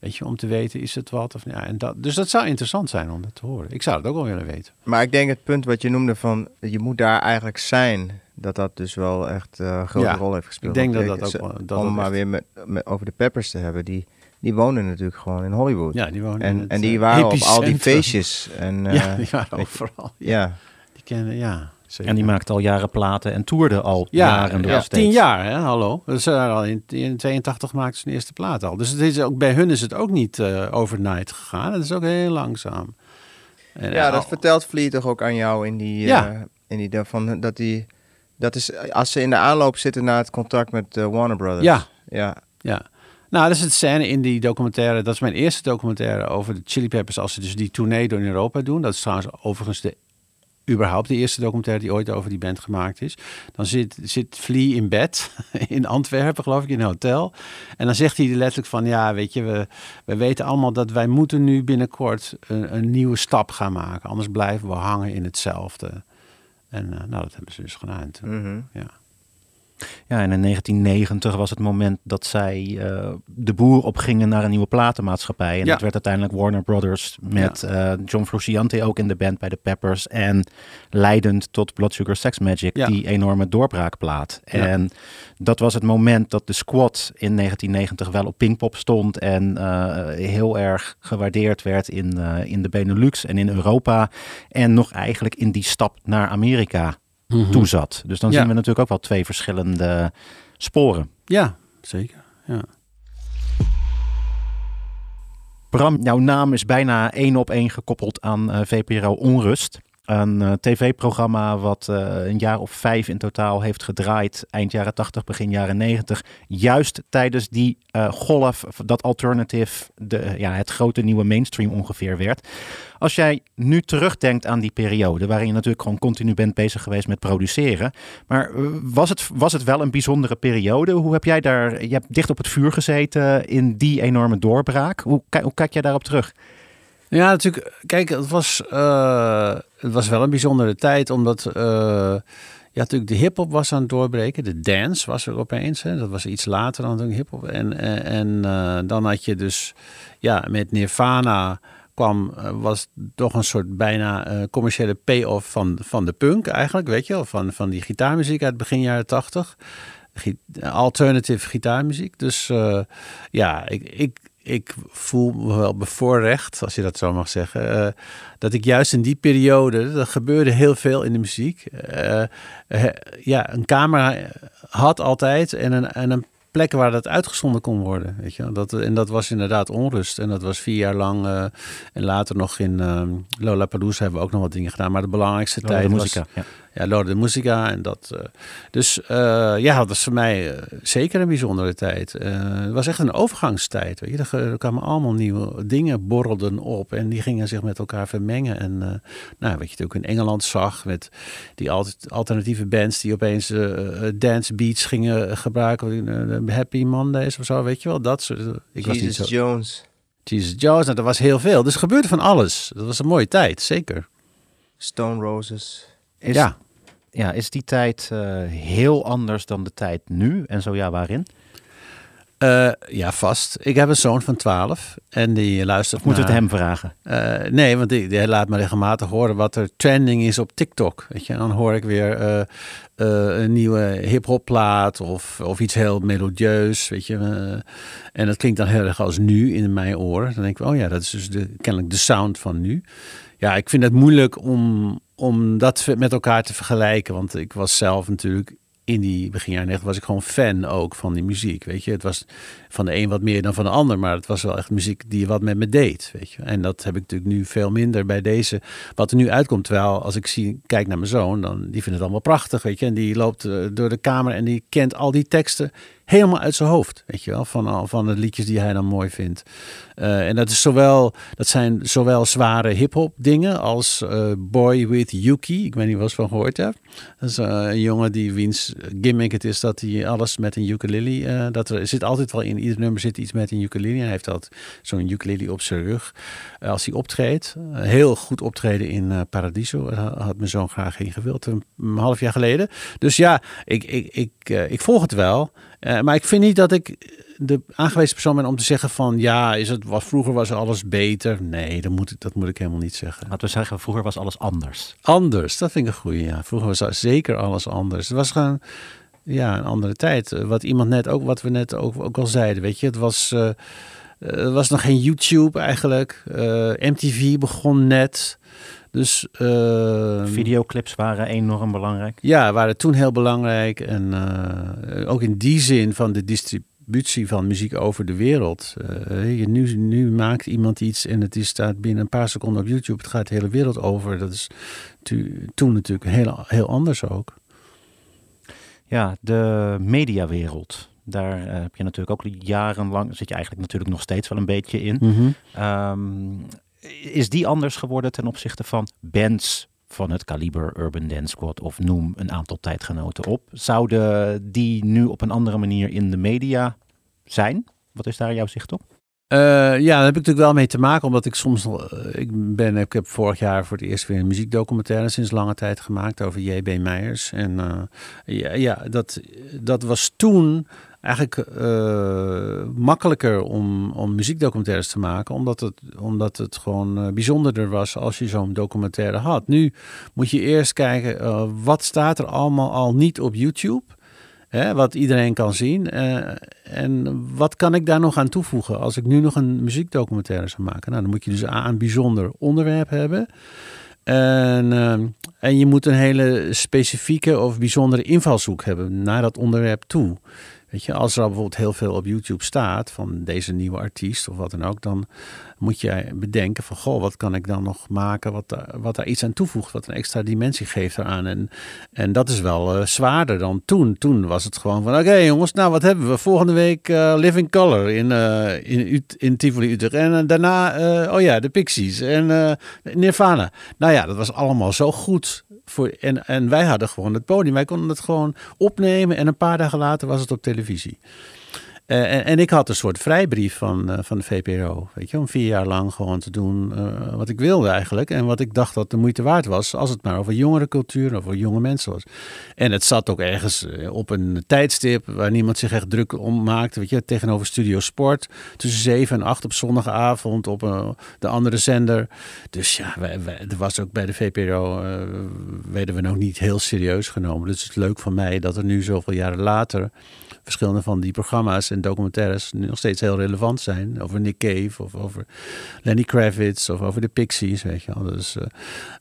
[SPEAKER 9] weet je, om te weten, is het wat? Of, ja, en dat, dus dat zou interessant zijn om dat te horen. Ik zou het ook wel willen weten.
[SPEAKER 4] Maar ik denk het punt wat je noemde van, je moet daar eigenlijk zijn. dat dat dus wel echt eh, een grote
[SPEAKER 9] Ja,
[SPEAKER 4] rol heeft gespeeld.
[SPEAKER 9] ik denk dat dat ook wel- dat
[SPEAKER 4] om maar
[SPEAKER 9] echt-
[SPEAKER 4] weer met, met, over de Peppers te hebben, die, die wonen natuurlijk gewoon in Hollywood.
[SPEAKER 9] Ja, die wonen in
[SPEAKER 4] en,
[SPEAKER 9] het,
[SPEAKER 4] en die
[SPEAKER 9] eh,
[SPEAKER 4] waren op al die feestjes. En,
[SPEAKER 9] Ja,
[SPEAKER 4] eh,
[SPEAKER 9] die waren
[SPEAKER 4] weet-
[SPEAKER 9] overal.
[SPEAKER 4] Ja.
[SPEAKER 9] Die kennen, ja. Zeker.
[SPEAKER 3] En die maakte al jaren platen en toerde al
[SPEAKER 9] Ja,
[SPEAKER 3] jaren
[SPEAKER 9] ja,
[SPEAKER 3] steeds.
[SPEAKER 9] tien jaar, hè, hallo. Dus uh, al in, in 82 maakte ze hun eerste plaat al. Dus het is ook, bij hun is het ook niet eh, overnight gegaan. Het is ook heel langzaam. En,
[SPEAKER 4] Ja,
[SPEAKER 9] eh,
[SPEAKER 4] dat vertelt Flea toch ook aan jou in die,
[SPEAKER 9] Ja.
[SPEAKER 4] eh, in die van dat die dat is als ze in de aanloop zitten naar het contract met Warner Brothers.
[SPEAKER 9] Ja.
[SPEAKER 4] ja.
[SPEAKER 9] Ja. Nou, dat is het scène in die documentaire. Dat is mijn eerste documentaire over de Chili Peppers. Als ze dus die tournee door in Europa doen. Dat is trouwens overigens de, überhaupt de eerste documentaire die ooit over die band gemaakt is. Dan zit, zit Flea in bed in Antwerpen, geloof ik, in een hotel. En dan zegt hij letterlijk van... Ja, weet je, we, we weten allemaal dat wij moeten nu binnenkort een, een nieuwe stap gaan maken. Anders blijven we hangen in hetzelfde. En eh, nou, dat hebben ze dus gedaan toen.
[SPEAKER 4] Mhm.
[SPEAKER 9] Ja.
[SPEAKER 3] Ja, en in 1990 was het moment dat zij eh, de boer opgingen naar een nieuwe platenmaatschappij. En
[SPEAKER 9] Ja.
[SPEAKER 3] dat werd uiteindelijk Warner Brothers met eh, John Frusciante ook in de band bij de Peppers. En leidend tot Blood Sugar Sex Magic,
[SPEAKER 9] Ja.
[SPEAKER 3] die enorme doorbraakplaat. En dat was het moment dat de squad in 1990 wel op Pinkpop stond. En eh, heel erg gewaardeerd werd in, in de Benelux en in Europa. En nog eigenlijk in die stap naar Amerika
[SPEAKER 9] Mhm.
[SPEAKER 3] toe zat. Dus dan
[SPEAKER 9] Ja.
[SPEAKER 3] zien we natuurlijk ook wel twee verschillende sporen.
[SPEAKER 9] Ja, zeker. Ja.
[SPEAKER 3] Bram, jouw naam is bijna één op één gekoppeld aan eh, VPRO Onrust. Een eh, tv-programma wat eh, een jaar of vijf in totaal heeft gedraaid. Eind jaren 80, begin jaren 90. Juist tijdens die eh, golf dat alternative de, ja, het grote nieuwe mainstream ongeveer werd. Als jij nu terugdenkt aan die periode, waarin je natuurlijk gewoon continu bent bezig geweest met produceren. Maar was het, was het wel een bijzondere periode? Hoe heb jij daar, je hebt dicht op het vuur gezeten in die enorme doorbraak. Hoe, hoe kijk jij daarop terug?
[SPEAKER 9] Ja, natuurlijk. Kijk, het was, eh, het was wel een bijzondere tijd, omdat eh, ja, natuurlijk de hip-hop was aan het doorbreken. De dance was er opeens. Hè. Dat was iets later dan de hip-hop. En, en, en eh, dan had je dus, ja, met Nirvana kwam, eh, was toch een soort bijna eh, commerciële payoff van, van de punk eigenlijk, weet je wel. Van, van die gitaarmuziek uit begin jaren tachtig. Alternative gitaarmuziek. Dus eh, ja, ik, ik, ik voel me wel bevoorrecht, als je dat zo mag zeggen. eh, dat ik juist in die periode, er gebeurde heel veel in de muziek. eh, eh, ja, een camera had altijd en een, en een plek waar dat uitgezonden kon worden. Weet je? Dat, en dat was inderdaad onrust. En dat was vier jaar lang. en later nog in eh Lollapalooza hebben we ook nog wat dingen gedaan. Maar de belangrijkste
[SPEAKER 3] Lola de
[SPEAKER 9] tijd
[SPEAKER 3] Musica,
[SPEAKER 9] was...
[SPEAKER 3] ja.
[SPEAKER 9] Ja, Lorde de Musica. En dat, eh, dus eh, ja, dat was voor mij eh, zeker een bijzondere tijd. Het was echt een overgangstijd. Weet je? Er, er kwamen allemaal nieuwe dingen borrelden op. En die gingen zich met elkaar vermengen. En nou, wat je ook in Engeland zag. Met die alt- alternatieve bands die opeens dance beats gingen gebruiken. Happy Mondays of zo, weet je wel. Dat soort. Ik was niet
[SPEAKER 4] Jesus
[SPEAKER 9] zo.
[SPEAKER 4] Jones.
[SPEAKER 9] Jesus Jones. Nou, dat was heel veel. Dus er gebeurde van alles. Dat was een mooie tijd, zeker.
[SPEAKER 4] Stone Roses.
[SPEAKER 3] Is,
[SPEAKER 9] Ja.
[SPEAKER 3] ja. Is die tijd eh, heel anders dan de tijd nu? En zo ja, waarin?
[SPEAKER 9] Eh, ja, vast. Ik heb een zoon van 12 en die luistert
[SPEAKER 3] Of
[SPEAKER 9] naar-
[SPEAKER 3] het hem vragen?
[SPEAKER 9] Eh, nee, want die, die laat me regelmatig horen wat er trending is op TikTok. Weet je? En dan hoor ik weer een nieuwe hip-hop plaat of, of iets heel melodieus. Weet je? en dat klinkt dan heel erg als nu in mijn oren. Dan denk ik, oh ja, dat is dus de, kennelijk de sound van nu. Ja, ik vind het moeilijk om, om dat met elkaar te vergelijken. Want ik was zelf natuurlijk in die begin jaren 90 was ik gewoon fan ook van die muziek. Weet je, het was van de een wat meer dan van de ander, maar het was wel echt muziek die wat met me deed. Weet je, en dat heb ik natuurlijk nu veel minder bij deze. Wat er nu uitkomt, terwijl als ik zie, kijk naar mijn zoon, dan die vindt het allemaal prachtig. Weet je, en die loopt eh, door de kamer en die kent al die teksten helemaal uit zijn hoofd. Weet je wel, van, van de liedjes die hij dan mooi vindt. Eh, en dat, is zowel, dat zijn zowel zware hip-hop dingen als eh, Boy with Yuki. Ik weet niet of je van gehoord hebt. Dat is eh, een jongen die wiens gimmick het is dat hij alles met een ukulele. dat er zit altijd wel in ieder nummer zit iets met een ukulele. Hij heeft altijd zo'n ukulele op zijn rug als hij optreedt. Heel goed optreden in Paradiso. Had mijn zoon graag in gewild een, half jaar geleden. Dus ja, ik, ik, ik, ik volg het wel. Eh, maar ik vind niet dat ik de aangewezen persoon ben om te zeggen van ja, is het, was, vroeger was alles beter. Nee, dat moet, ik- dat moet ik helemaal niet zeggen.
[SPEAKER 3] Laten we zeggen, vroeger was alles anders.
[SPEAKER 9] Anders, dat vind ik een goede. Ja. Vroeger was zeker alles anders. Het was gewoon ja, een andere tijd. Eh, Wat iemand net ook, wat we net ook, ook al zeiden, weet je, het was, eh, er was nog geen YouTube eigenlijk. MTV begon net. Dus eh,
[SPEAKER 3] Videoclips waren enorm belangrijk.
[SPEAKER 9] ja, waren toen heel belangrijk. En eh, ook in die zin van de distributie van muziek over de wereld. Je, nu, nu maakt iemand iets en het is, staat binnen een paar seconden op YouTube. Het gaat de hele wereld over. Dat is toen natuurlijk heel, heel anders ook.
[SPEAKER 3] Ja, de mediawereld. Daar heb je natuurlijk ook jarenlang, zit je eigenlijk natuurlijk nog steeds wel een beetje in. Ehm, is die anders geworden ten opzichte van bands van het kaliber Urban Dance Squad of noem een aantal tijdgenoten op? Zouden die nu op een andere manier in de media zijn? Wat is daar jouw zicht op?
[SPEAKER 9] Eh, ja, daar heb ik natuurlijk wel mee te maken, omdat ik soms eh, ik, ben, ik heb vorig jaar voor het eerst weer een muziekdocumentaire sinds lange tijd gemaakt over J.B. Meijers. En eh, ja, ja dat, dat was toen eigenlijk eh, makkelijker om, om muziekdocumentaires te maken, omdat het, omdat het gewoon eh, bijzonderder was als je zo'n documentaire had. Nu moet je eerst kijken, eh, wat staat er allemaal al niet op YouTube? Hè, wat iedereen kan zien. En wat kan ik daar nog aan toevoegen als ik nu nog een muziekdocumentaire zou maken? Nou, dan moet je dus A, een bijzonder onderwerp hebben. En, en je moet een hele specifieke of bijzondere invalshoek hebben naar dat onderwerp toe. Weet je, als er bijvoorbeeld heel veel op YouTube staat van deze nieuwe artiest of wat dan ook, dan moet je bedenken van, goh, wat kan ik dan nog maken wat wat daar iets aan toevoegt, wat een extra dimensie geeft eraan. En, en dat is wel eh, zwaarder dan toen. Toen was het gewoon van, oké jongens, nou wat hebben we? Volgende week eh, Living Color in, eh, in, in Tivoli Utrecht. En daarna, oh ja, de Pixies en Nirvana. Nou ja, dat was allemaal zo goed. Voor, en, en wij hadden gewoon het podium. Wij konden het gewoon opnemen en een paar dagen later was het op televisie. Eh, en, en ik had een soort vrijbrief van, eh, van de VPRO, weet je, om vier jaar lang gewoon te doen eh, wat ik wilde eigenlijk. En wat ik dacht dat de moeite waard was, als het maar over jongere cultuur, over jonge mensen was. En het zat ook ergens op een tijdstip waar niemand zich echt druk om maakte, weet je, tegenover Studio Sport. Tussen zeven en acht op zondagavond op de andere zender. Dus ja, wij, er was ook bij de VPRO, werden we nog niet heel serieus genomen. Dus het is leuk van mij dat er nu zoveel jaren later verschillende van die programma's en documentaires nog steeds heel relevant zijn. Over Nick Cave of over Lenny Kravitz of over de Pixies, weet je wel. Dus eh,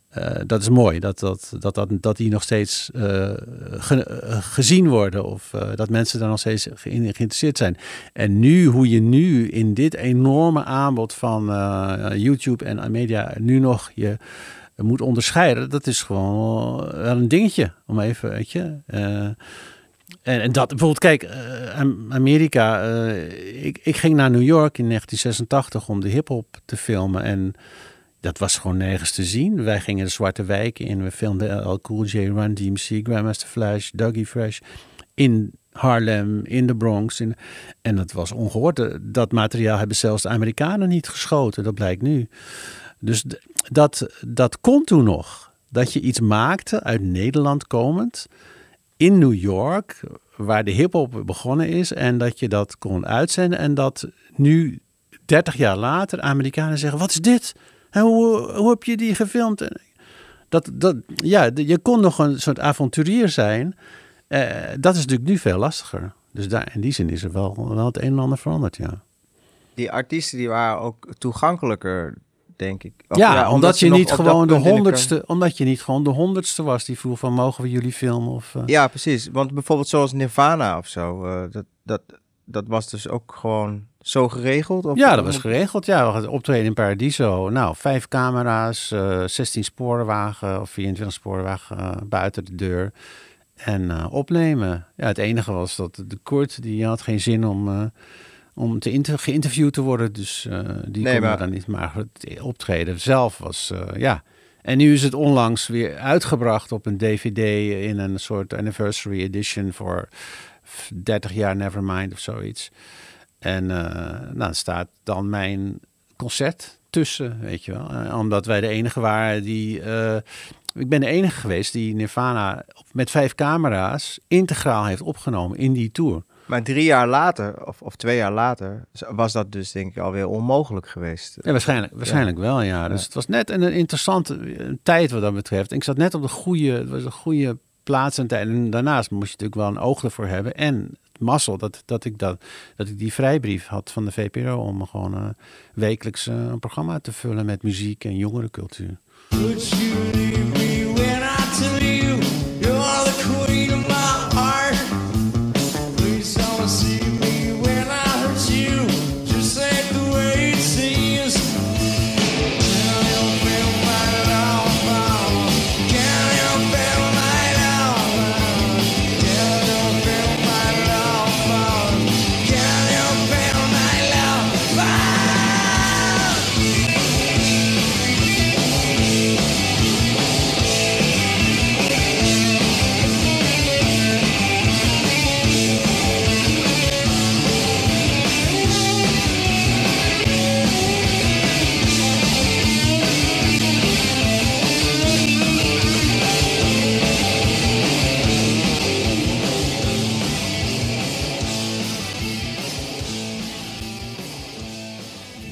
[SPEAKER 9] eh, dat is mooi, dat, dat, dat, dat, dat die nog steeds eh, ge- gezien worden of dat mensen daar nog steeds in geïnteresseerd zijn. En nu, hoe je nu in dit enorme aanbod van YouTube en media nu nog je moet onderscheiden, dat is gewoon wel een dingetje. Om even, weet je. En, en dat bijvoorbeeld, kijk, eh, Am- Amerika. eh, ik, ik ging naar New York in 1986 om de hip-hop te filmen. En dat was gewoon nergens te zien. Wij gingen de Zwarte Wijken in. We filmden LL Cool J, Run DMC, Grandmaster Flash, Dougie Fresh. In Harlem, in de Bronx. En dat was ongehoord. Eh, Dat materiaal hebben zelfs de Amerikanen niet geschoten. Dat blijkt nu. Dus dat, dat kon toen nog. Dat je iets maakte uit Nederland komend in New York, waar de hip-hop begonnen is, en dat je dat kon uitzenden. En dat nu, 30 jaar later, Amerikanen zeggen: Wat is dit? En hoe, hoe heb je die gefilmd? Dat, dat, ja, je kon nog een soort avonturier zijn. Eh, dat is natuurlijk nu veel lastiger. Dus daar, in die zin is er wel, wel het een en ander veranderd, ja.
[SPEAKER 4] Die artiesten die waren ook toegankelijker, denk ik. Of
[SPEAKER 9] ja, omdat, je niet gewoon de honderdste, omdat je niet gewoon de honderdste was die vroeg van mogen we jullie filmen of. eh,
[SPEAKER 4] Ja, precies. Want bijvoorbeeld zoals Nirvana of zo, eh, dat, dat, dat was dus ook gewoon zo geregeld? Of
[SPEAKER 9] Ja, dat was geregeld. Ja, we hadden optreden in Paradiso. Nou, vijf camera's, eh 16 sporenwagen of 24 sporenwagen eh, buiten de deur. En opnemen. Ja, het enige was dat de Kurt, die had geen zin om, om te geïnterviewd te worden. Dus eh, die
[SPEAKER 4] Nee, maar-
[SPEAKER 9] dan niet. Maar het optreden zelf was, eh, ja. En nu is het onlangs weer uitgebracht op een DVD in een soort anniversary edition voor 30 jaar Nevermind of zoiets. En eh nou staat dan mijn concert tussen, weet je wel. Omdat wij de enige waren die... ik ben de enige geweest die Nirvana met vijf camera's integraal heeft opgenomen in die tour.
[SPEAKER 4] Maar drie jaar later, of, of twee jaar later, was dat dus denk ik alweer onmogelijk geweest.
[SPEAKER 9] Ja, waarschijnlijk, waarschijnlijk wel, ja. Dus het was net een, een interessante tijd wat dat betreft. Ik zat net op de goede, het was een goede plaats en tijd. En daarnaast moest je natuurlijk wel een oog ervoor hebben. En het mazzel dat, dat, ik dat, dat ik die vrijbrief had van de VPRO om gewoon eh, wekelijks eh, een programma te vullen met muziek en jongerencultuur.
[SPEAKER 6] Would you leave me when I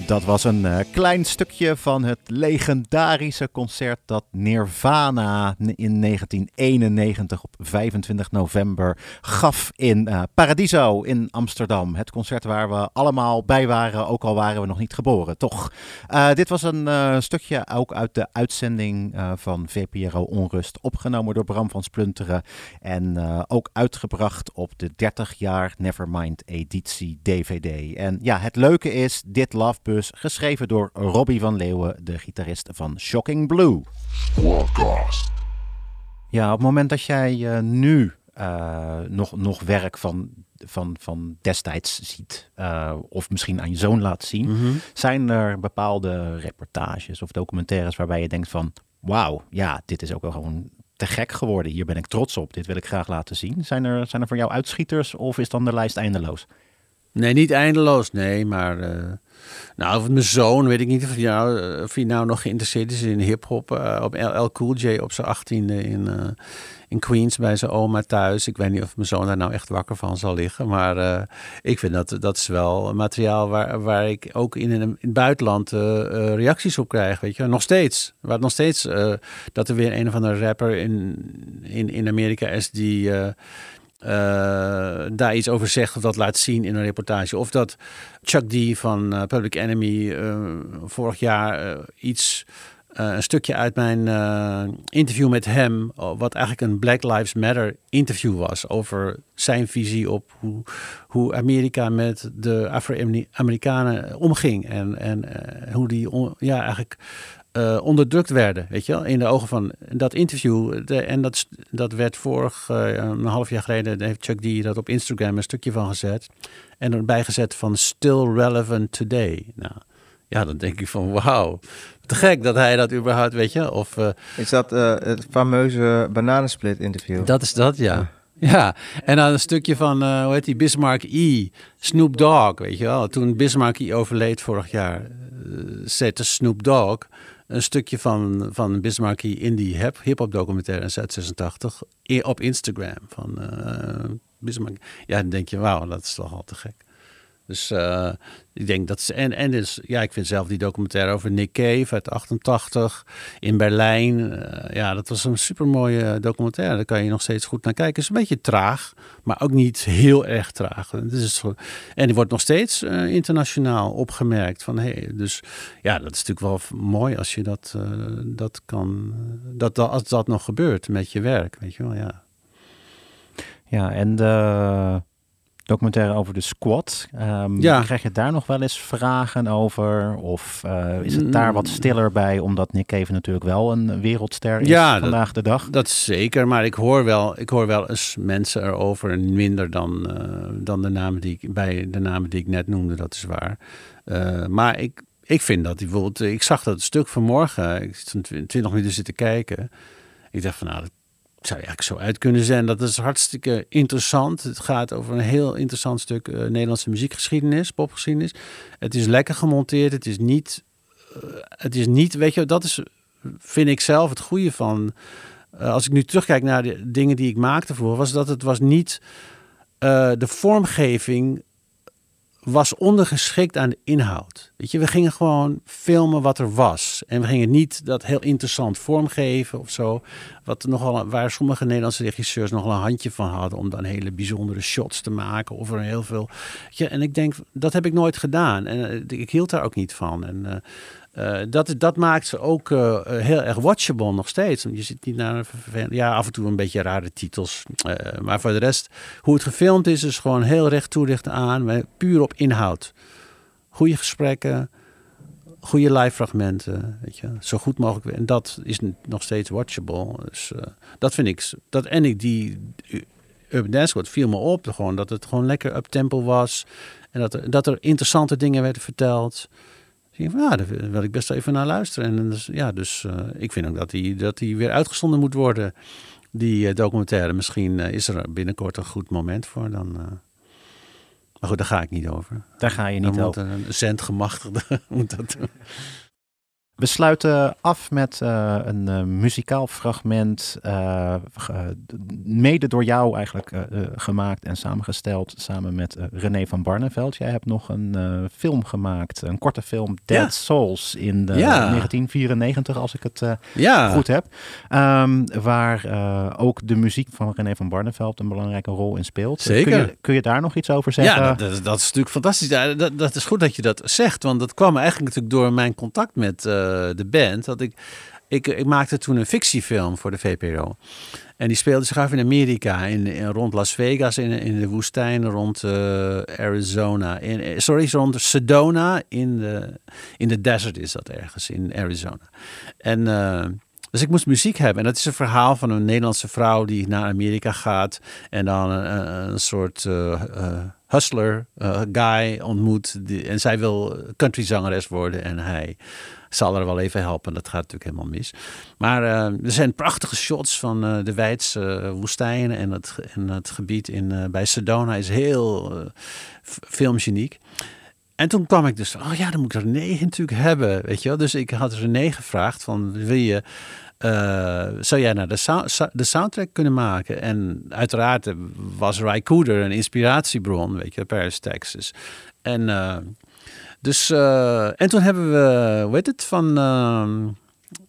[SPEAKER 3] Dat was een eh, klein stukje van het legendarische concert dat Nirvana in 1991 op 25 november gaf in eh, Paradiso in Amsterdam. Het concert waar we allemaal bij waren, ook al waren we nog niet geboren, toch? Eh, dit was een stukje ook uit de uitzending van VPRO Onrust, opgenomen door Bram van Splunteren en ook uitgebracht op de 30 jaar Nevermind editie DVD. En ja, het leuke is, dit Love Bus, geschreven door Robbie van Leeuwen, de gitarist van Shocking Blue. Ja, op het moment dat jij eh, nu eh, nog, nog werk van, van, van destijds ziet, eh, of misschien aan je zoon laat zien,
[SPEAKER 9] Mhm.
[SPEAKER 3] zijn er bepaalde reportages of documentaires waarbij je denkt van, wauw, ja, dit is ook wel gewoon te gek geworden. Hier ben ik trots op. Dit wil ik graag laten zien. Zijn er, zijn er voor jou uitschieters of is dan de lijst eindeloos?
[SPEAKER 9] Nee, niet eindeloos, nee, maar... eh, nou, of mijn zoon, weet ik niet of hij nou, nou nog geïnteresseerd is in hip-hop. eh, op LL Cool J op zijn achttiende in, eh, in Queens bij zijn oma thuis. Ik weet niet of mijn zoon daar nou echt wakker van zal liggen. Maar eh, ik vind dat dat is wel materiaal waar, waar ik ook in, een- in het buitenland reacties op krijg. Weet je, nog steeds. Waar nog steeds dat er weer een of andere rapper in, in, in Amerika is die. Eh, daar iets over zegt of dat laat zien in een reportage. Of dat Chuck D van eh, Public Enemy eh, vorig jaar iets, een stukje uit mijn interview met hem, oh, wat eigenlijk een Black Lives Matter interview was, over zijn visie op hoe, hoe Amerika met de Afro-Amerikanen omging. En, en hoe die ja, eigenlijk eh, onderdrukt werden, weet je wel, in de ogen van dat interview. De, en dat, dat werd vorig, eh, een half jaar geleden, heeft Chuck D dat op Instagram een stukje van gezet. En erbij gezet van still relevant today. Nou, ja, dan denk ik van wauw, te gek dat hij dat überhaupt, weet je. Of, eh,
[SPEAKER 4] Is dat het fameuze bananensplit interview?
[SPEAKER 9] dat is dat, ja. Ja, en dan een stukje van, hoe heet die, Bismarck E. Snoop Dogg, weet je wel. Toen Bismarck E. overleed vorig jaar, zette Snoop Dogg een stukje van, van Bismarck E. in die hip- hip-hop documentaire in Z86 i- op Instagram. Van eh Bismarck. Ja, dan denk je, wauw, dat is toch al te gek. Dus eh, ik denk dat ze. En, en dus, ja, ik vind zelf die documentaire over Nick Cave uit 88 in Berlijn. eh, ja, dat was een supermooie documentaire. Daar kan je nog steeds goed naar kijken. Het is een beetje traag, maar ook niet heel erg traag. En die wordt nog steeds eh, internationaal opgemerkt. Van, hey, dus ja, dat is natuurlijk wel mooi als je dat, dat kan. Dat, dat, als dat nog gebeurt met je werk, weet je wel, ja.
[SPEAKER 3] Ja, en de documentaire over de squad. ehm,
[SPEAKER 9] Ja.
[SPEAKER 3] Krijg je daar nog wel eens vragen over? Of eh, is het daar wat stiller bij, omdat Nick Cave natuurlijk wel een wereldster is
[SPEAKER 9] Ja, dat-
[SPEAKER 3] vandaag de dag?
[SPEAKER 9] Dat zeker, maar ik hoor wel, ik hoor wel eens mensen erover minder dan, eh, dan de namen die ik bij de namen die ik net noemde, dat is waar. Eh, maar ik, ik vind dat die bijvoorbeeld, ik zag dat stuk vanmorgen, ik stond tw- 20 minuten zitten kijken. Ik dacht van nou, dat zou eigenlijk zo uit kunnen zijn. Dat is hartstikke interessant. Het gaat over een heel interessant stuk eh, Nederlandse muziekgeschiedenis, popgeschiedenis. Het is lekker gemonteerd. Het is niet, eh, het is niet, weet je, dat is, vind ik zelf het goede van. eh, als ik nu terugkijk naar de dingen die ik maakte vroeger, was dat het was niet de vormgeving was ondergeschikt aan de inhoud. Weet je, we gingen gewoon filmen wat er was. En we gingen niet dat heel interessant vormgeven of zo. Wat nogal, waar sommige Nederlandse regisseurs nog wel een handje van hadden. Om dan hele bijzondere shots te maken. Of er heel veel. En ik denk, dat heb ik nooit gedaan. En eh, ik hield daar ook niet van. En eh, eh, dat, dat maakt ze ook eh, heel erg watchable nog steeds. Want je zit niet naar een Ja, af en toe een beetje rare titels. Eh, maar voor de rest, hoe het gefilmd is, is gewoon heel recht toe, recht aan. Puur op inhoud. Goede gesprekken, goede live fragmenten. Weet je, zo goed mogelijk. En dat is nog steeds watchable. Dus eh, dat vind ik. Dat, en ik die Urban Dance Squad viel me op. Gewoon, dat het gewoon lekker up-tempo was. En dat dat er interessante dingen werden verteld. Van, ja, daar wil ik best even naar luisteren. En dus, ja, dus eh, ik vind ook dat die, dat die weer uitgezonden moet worden, die eh, documentaire. Misschien eh, is er binnenkort een goed moment voor. Dan. Maar goed, daar ga ik niet over.
[SPEAKER 3] Daar ga je
[SPEAKER 9] Dan
[SPEAKER 3] niet
[SPEAKER 9] moet
[SPEAKER 3] over.
[SPEAKER 9] een zendgemachtigde moet dat doen.
[SPEAKER 3] We sluiten af met eh, een eh, muzikaal fragment, eh, mede door jou eigenlijk gemaakt en samengesteld samen met René van Barneveld. Jij hebt nog een film gemaakt, een korte film, Dead
[SPEAKER 9] Ja.
[SPEAKER 3] Souls, in de
[SPEAKER 9] Ja.
[SPEAKER 3] 1994, als ik het
[SPEAKER 9] Ja.
[SPEAKER 3] goed heb. Ehm, waar ook de muziek van René van Barneveld een belangrijke rol in speelt.
[SPEAKER 9] Zeker.
[SPEAKER 3] Kun je, kun je daar nog iets over zeggen?
[SPEAKER 9] Ja, dat, dat, is natuurlijk fantastisch. Dat, dat is goed dat je dat zegt. Want dat kwam eigenlijk natuurlijk door mijn contact met de band. Dat ik, ik, ik maakte toen een fictiefilm voor de VPRO. En die speelde zich af in Amerika, in, in- rond Las Vegas, in, in de woestijn, rond eh, Arizona. In, eh, sorry, rond Sedona, in de, in de desert is dat ergens, in Arizona. En... eh, dus ik moest muziek hebben. En dat is een verhaal van een Nederlandse vrouw die naar Amerika gaat. En dan een, soort eh, eh, hustler eh, guy ontmoet. En zij wil countryzangeres worden. En hij zal haar wel even helpen. Dat gaat natuurlijk helemaal mis. Maar er zijn prachtige shots van de Weidse eh, woestijn. En het, en het gebied in, bij Sedona is heel filmgeniek. En toen kwam ik dus, oh ja, dan moet ik René natuurlijk hebben, weet je wel. Dus ik had René gevraagd van, wil je, eh, zou jij nou de, sou- sou- de soundtrack kunnen maken? En uiteraard eh, was Ry Cooder een inspiratiebron, weet je, Paris, Texas. En, eh, dus, en toen hebben we, hoe heet het, van...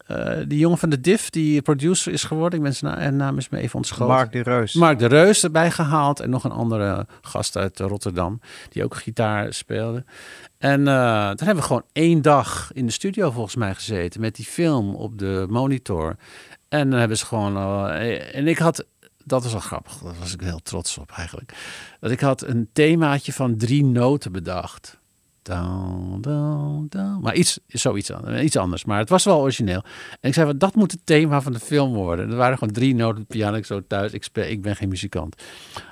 [SPEAKER 9] eh, die jongen van de Diff, die producer is geworden. Ik ben zijn na- naam is me even ontschoten.
[SPEAKER 4] Mark de Reus.
[SPEAKER 9] Mark de Reus erbij gehaald. En nog een andere gast uit Rotterdam. Die ook gitaar speelde. En eh toen hebben we gewoon één dag in de studio volgens mij gezeten. Met die film op de monitor. En dan hebben ze gewoon... eh, en ik had... Dat was wel grappig. Daar was ik heel trots op eigenlijk. Dat ik had een themaatje van drie noten bedacht. Down, down, down. Maar iets, zoiets anders, iets anders. Maar het was wel origineel. En ik zei, dat moet het thema van de film worden. Er waren gewoon drie noten piano. Ik zo thuis, ik, ben geen muzikant.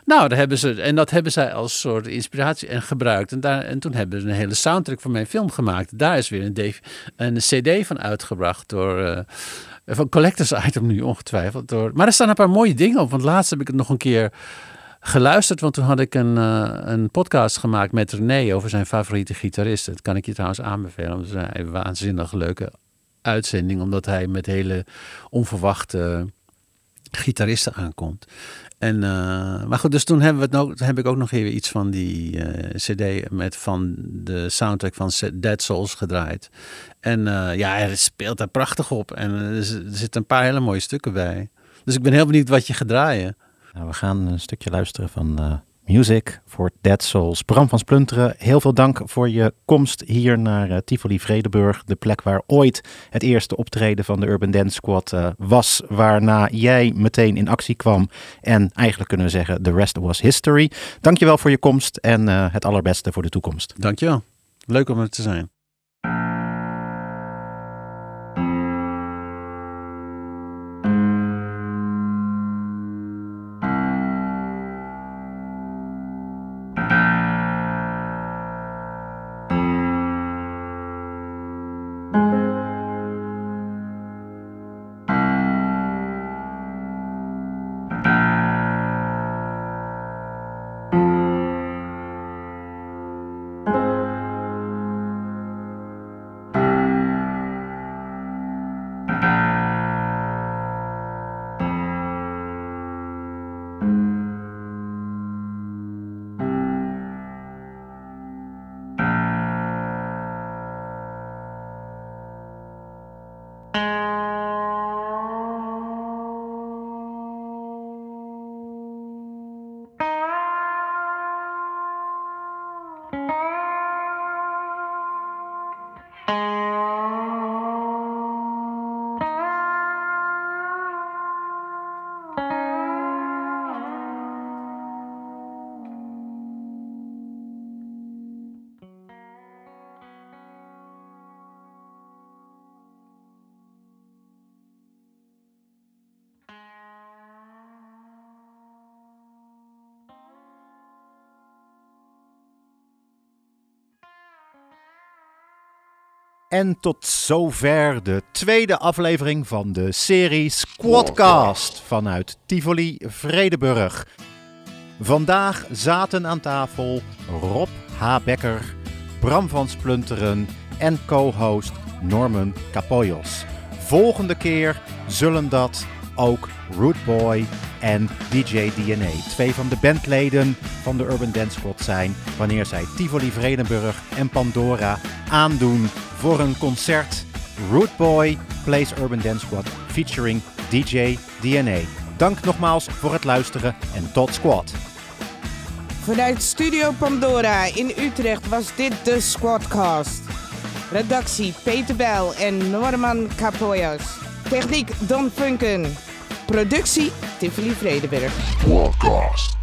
[SPEAKER 9] Nou, daar hebben ze, en dat hebben zij als soort inspiratie en gebruikt. En, daar, en toen hebben ze een hele soundtrack van mijn film gemaakt. Daar is weer een, een cd van uitgebracht door... eh, van collectors item nu ongetwijfeld. Door, maar er staan een paar mooie dingen op. Want laatst heb ik het nog een keer geluisterd. Want toen had ik een, eh, een podcast gemaakt met René over zijn favoriete gitarist. Dat kan ik je trouwens aanbevelen. Het is een waanzinnig leuke uitzending. Omdat hij met hele onverwachte gitaristen aankomt. En, eh, maar goed, dus toen hebben we het nog, heb ik ook nog even iets van die eh, CD met van de soundtrack van Dead Souls gedraaid. En ja, hij speelt daar prachtig op. En er zitten een paar hele mooie stukken bij. Dus ik ben heel benieuwd wat je gaat draaien.
[SPEAKER 3] Nou, we gaan een stukje luisteren van eh, Music for Dead Souls. Bram van Splunteren, heel veel dank voor je komst hier naar eh, Tivoli Vredenburg. De plek waar ooit het eerste optreden van de Urban Dance Squad eh, was. Waarna jij meteen in actie kwam. En eigenlijk kunnen we zeggen, the rest was history. Dankjewel voor je komst en het allerbeste voor de toekomst.
[SPEAKER 9] Dankjewel. Leuk om er te zijn.
[SPEAKER 3] En tot zover de tweede aflevering van de serie Squadcast vanuit Tivoli Vredeburg. Vandaag zaten aan tafel Rob H. Becker, Bram van Splunteren en co-host Norman Capoyos. Volgende keer zullen dat ook Rootboy en DJ DNA, twee van de bandleden van de Urban Dance Squad zijn, wanneer zij Tivoli Vredenburg en Pandora aandoen voor een concert Rootboy Plays Urban Dance Squad featuring DJ DNA. Dank nogmaals voor het luisteren en tot squad.
[SPEAKER 2] Vanuit Studio Pandora in Utrecht was dit de Squadcast. Redactie Peter Bel en Norman Capoyas. Techniek Don Funken. Productie Tivoli Vredenburg.
[SPEAKER 1] Squadcast.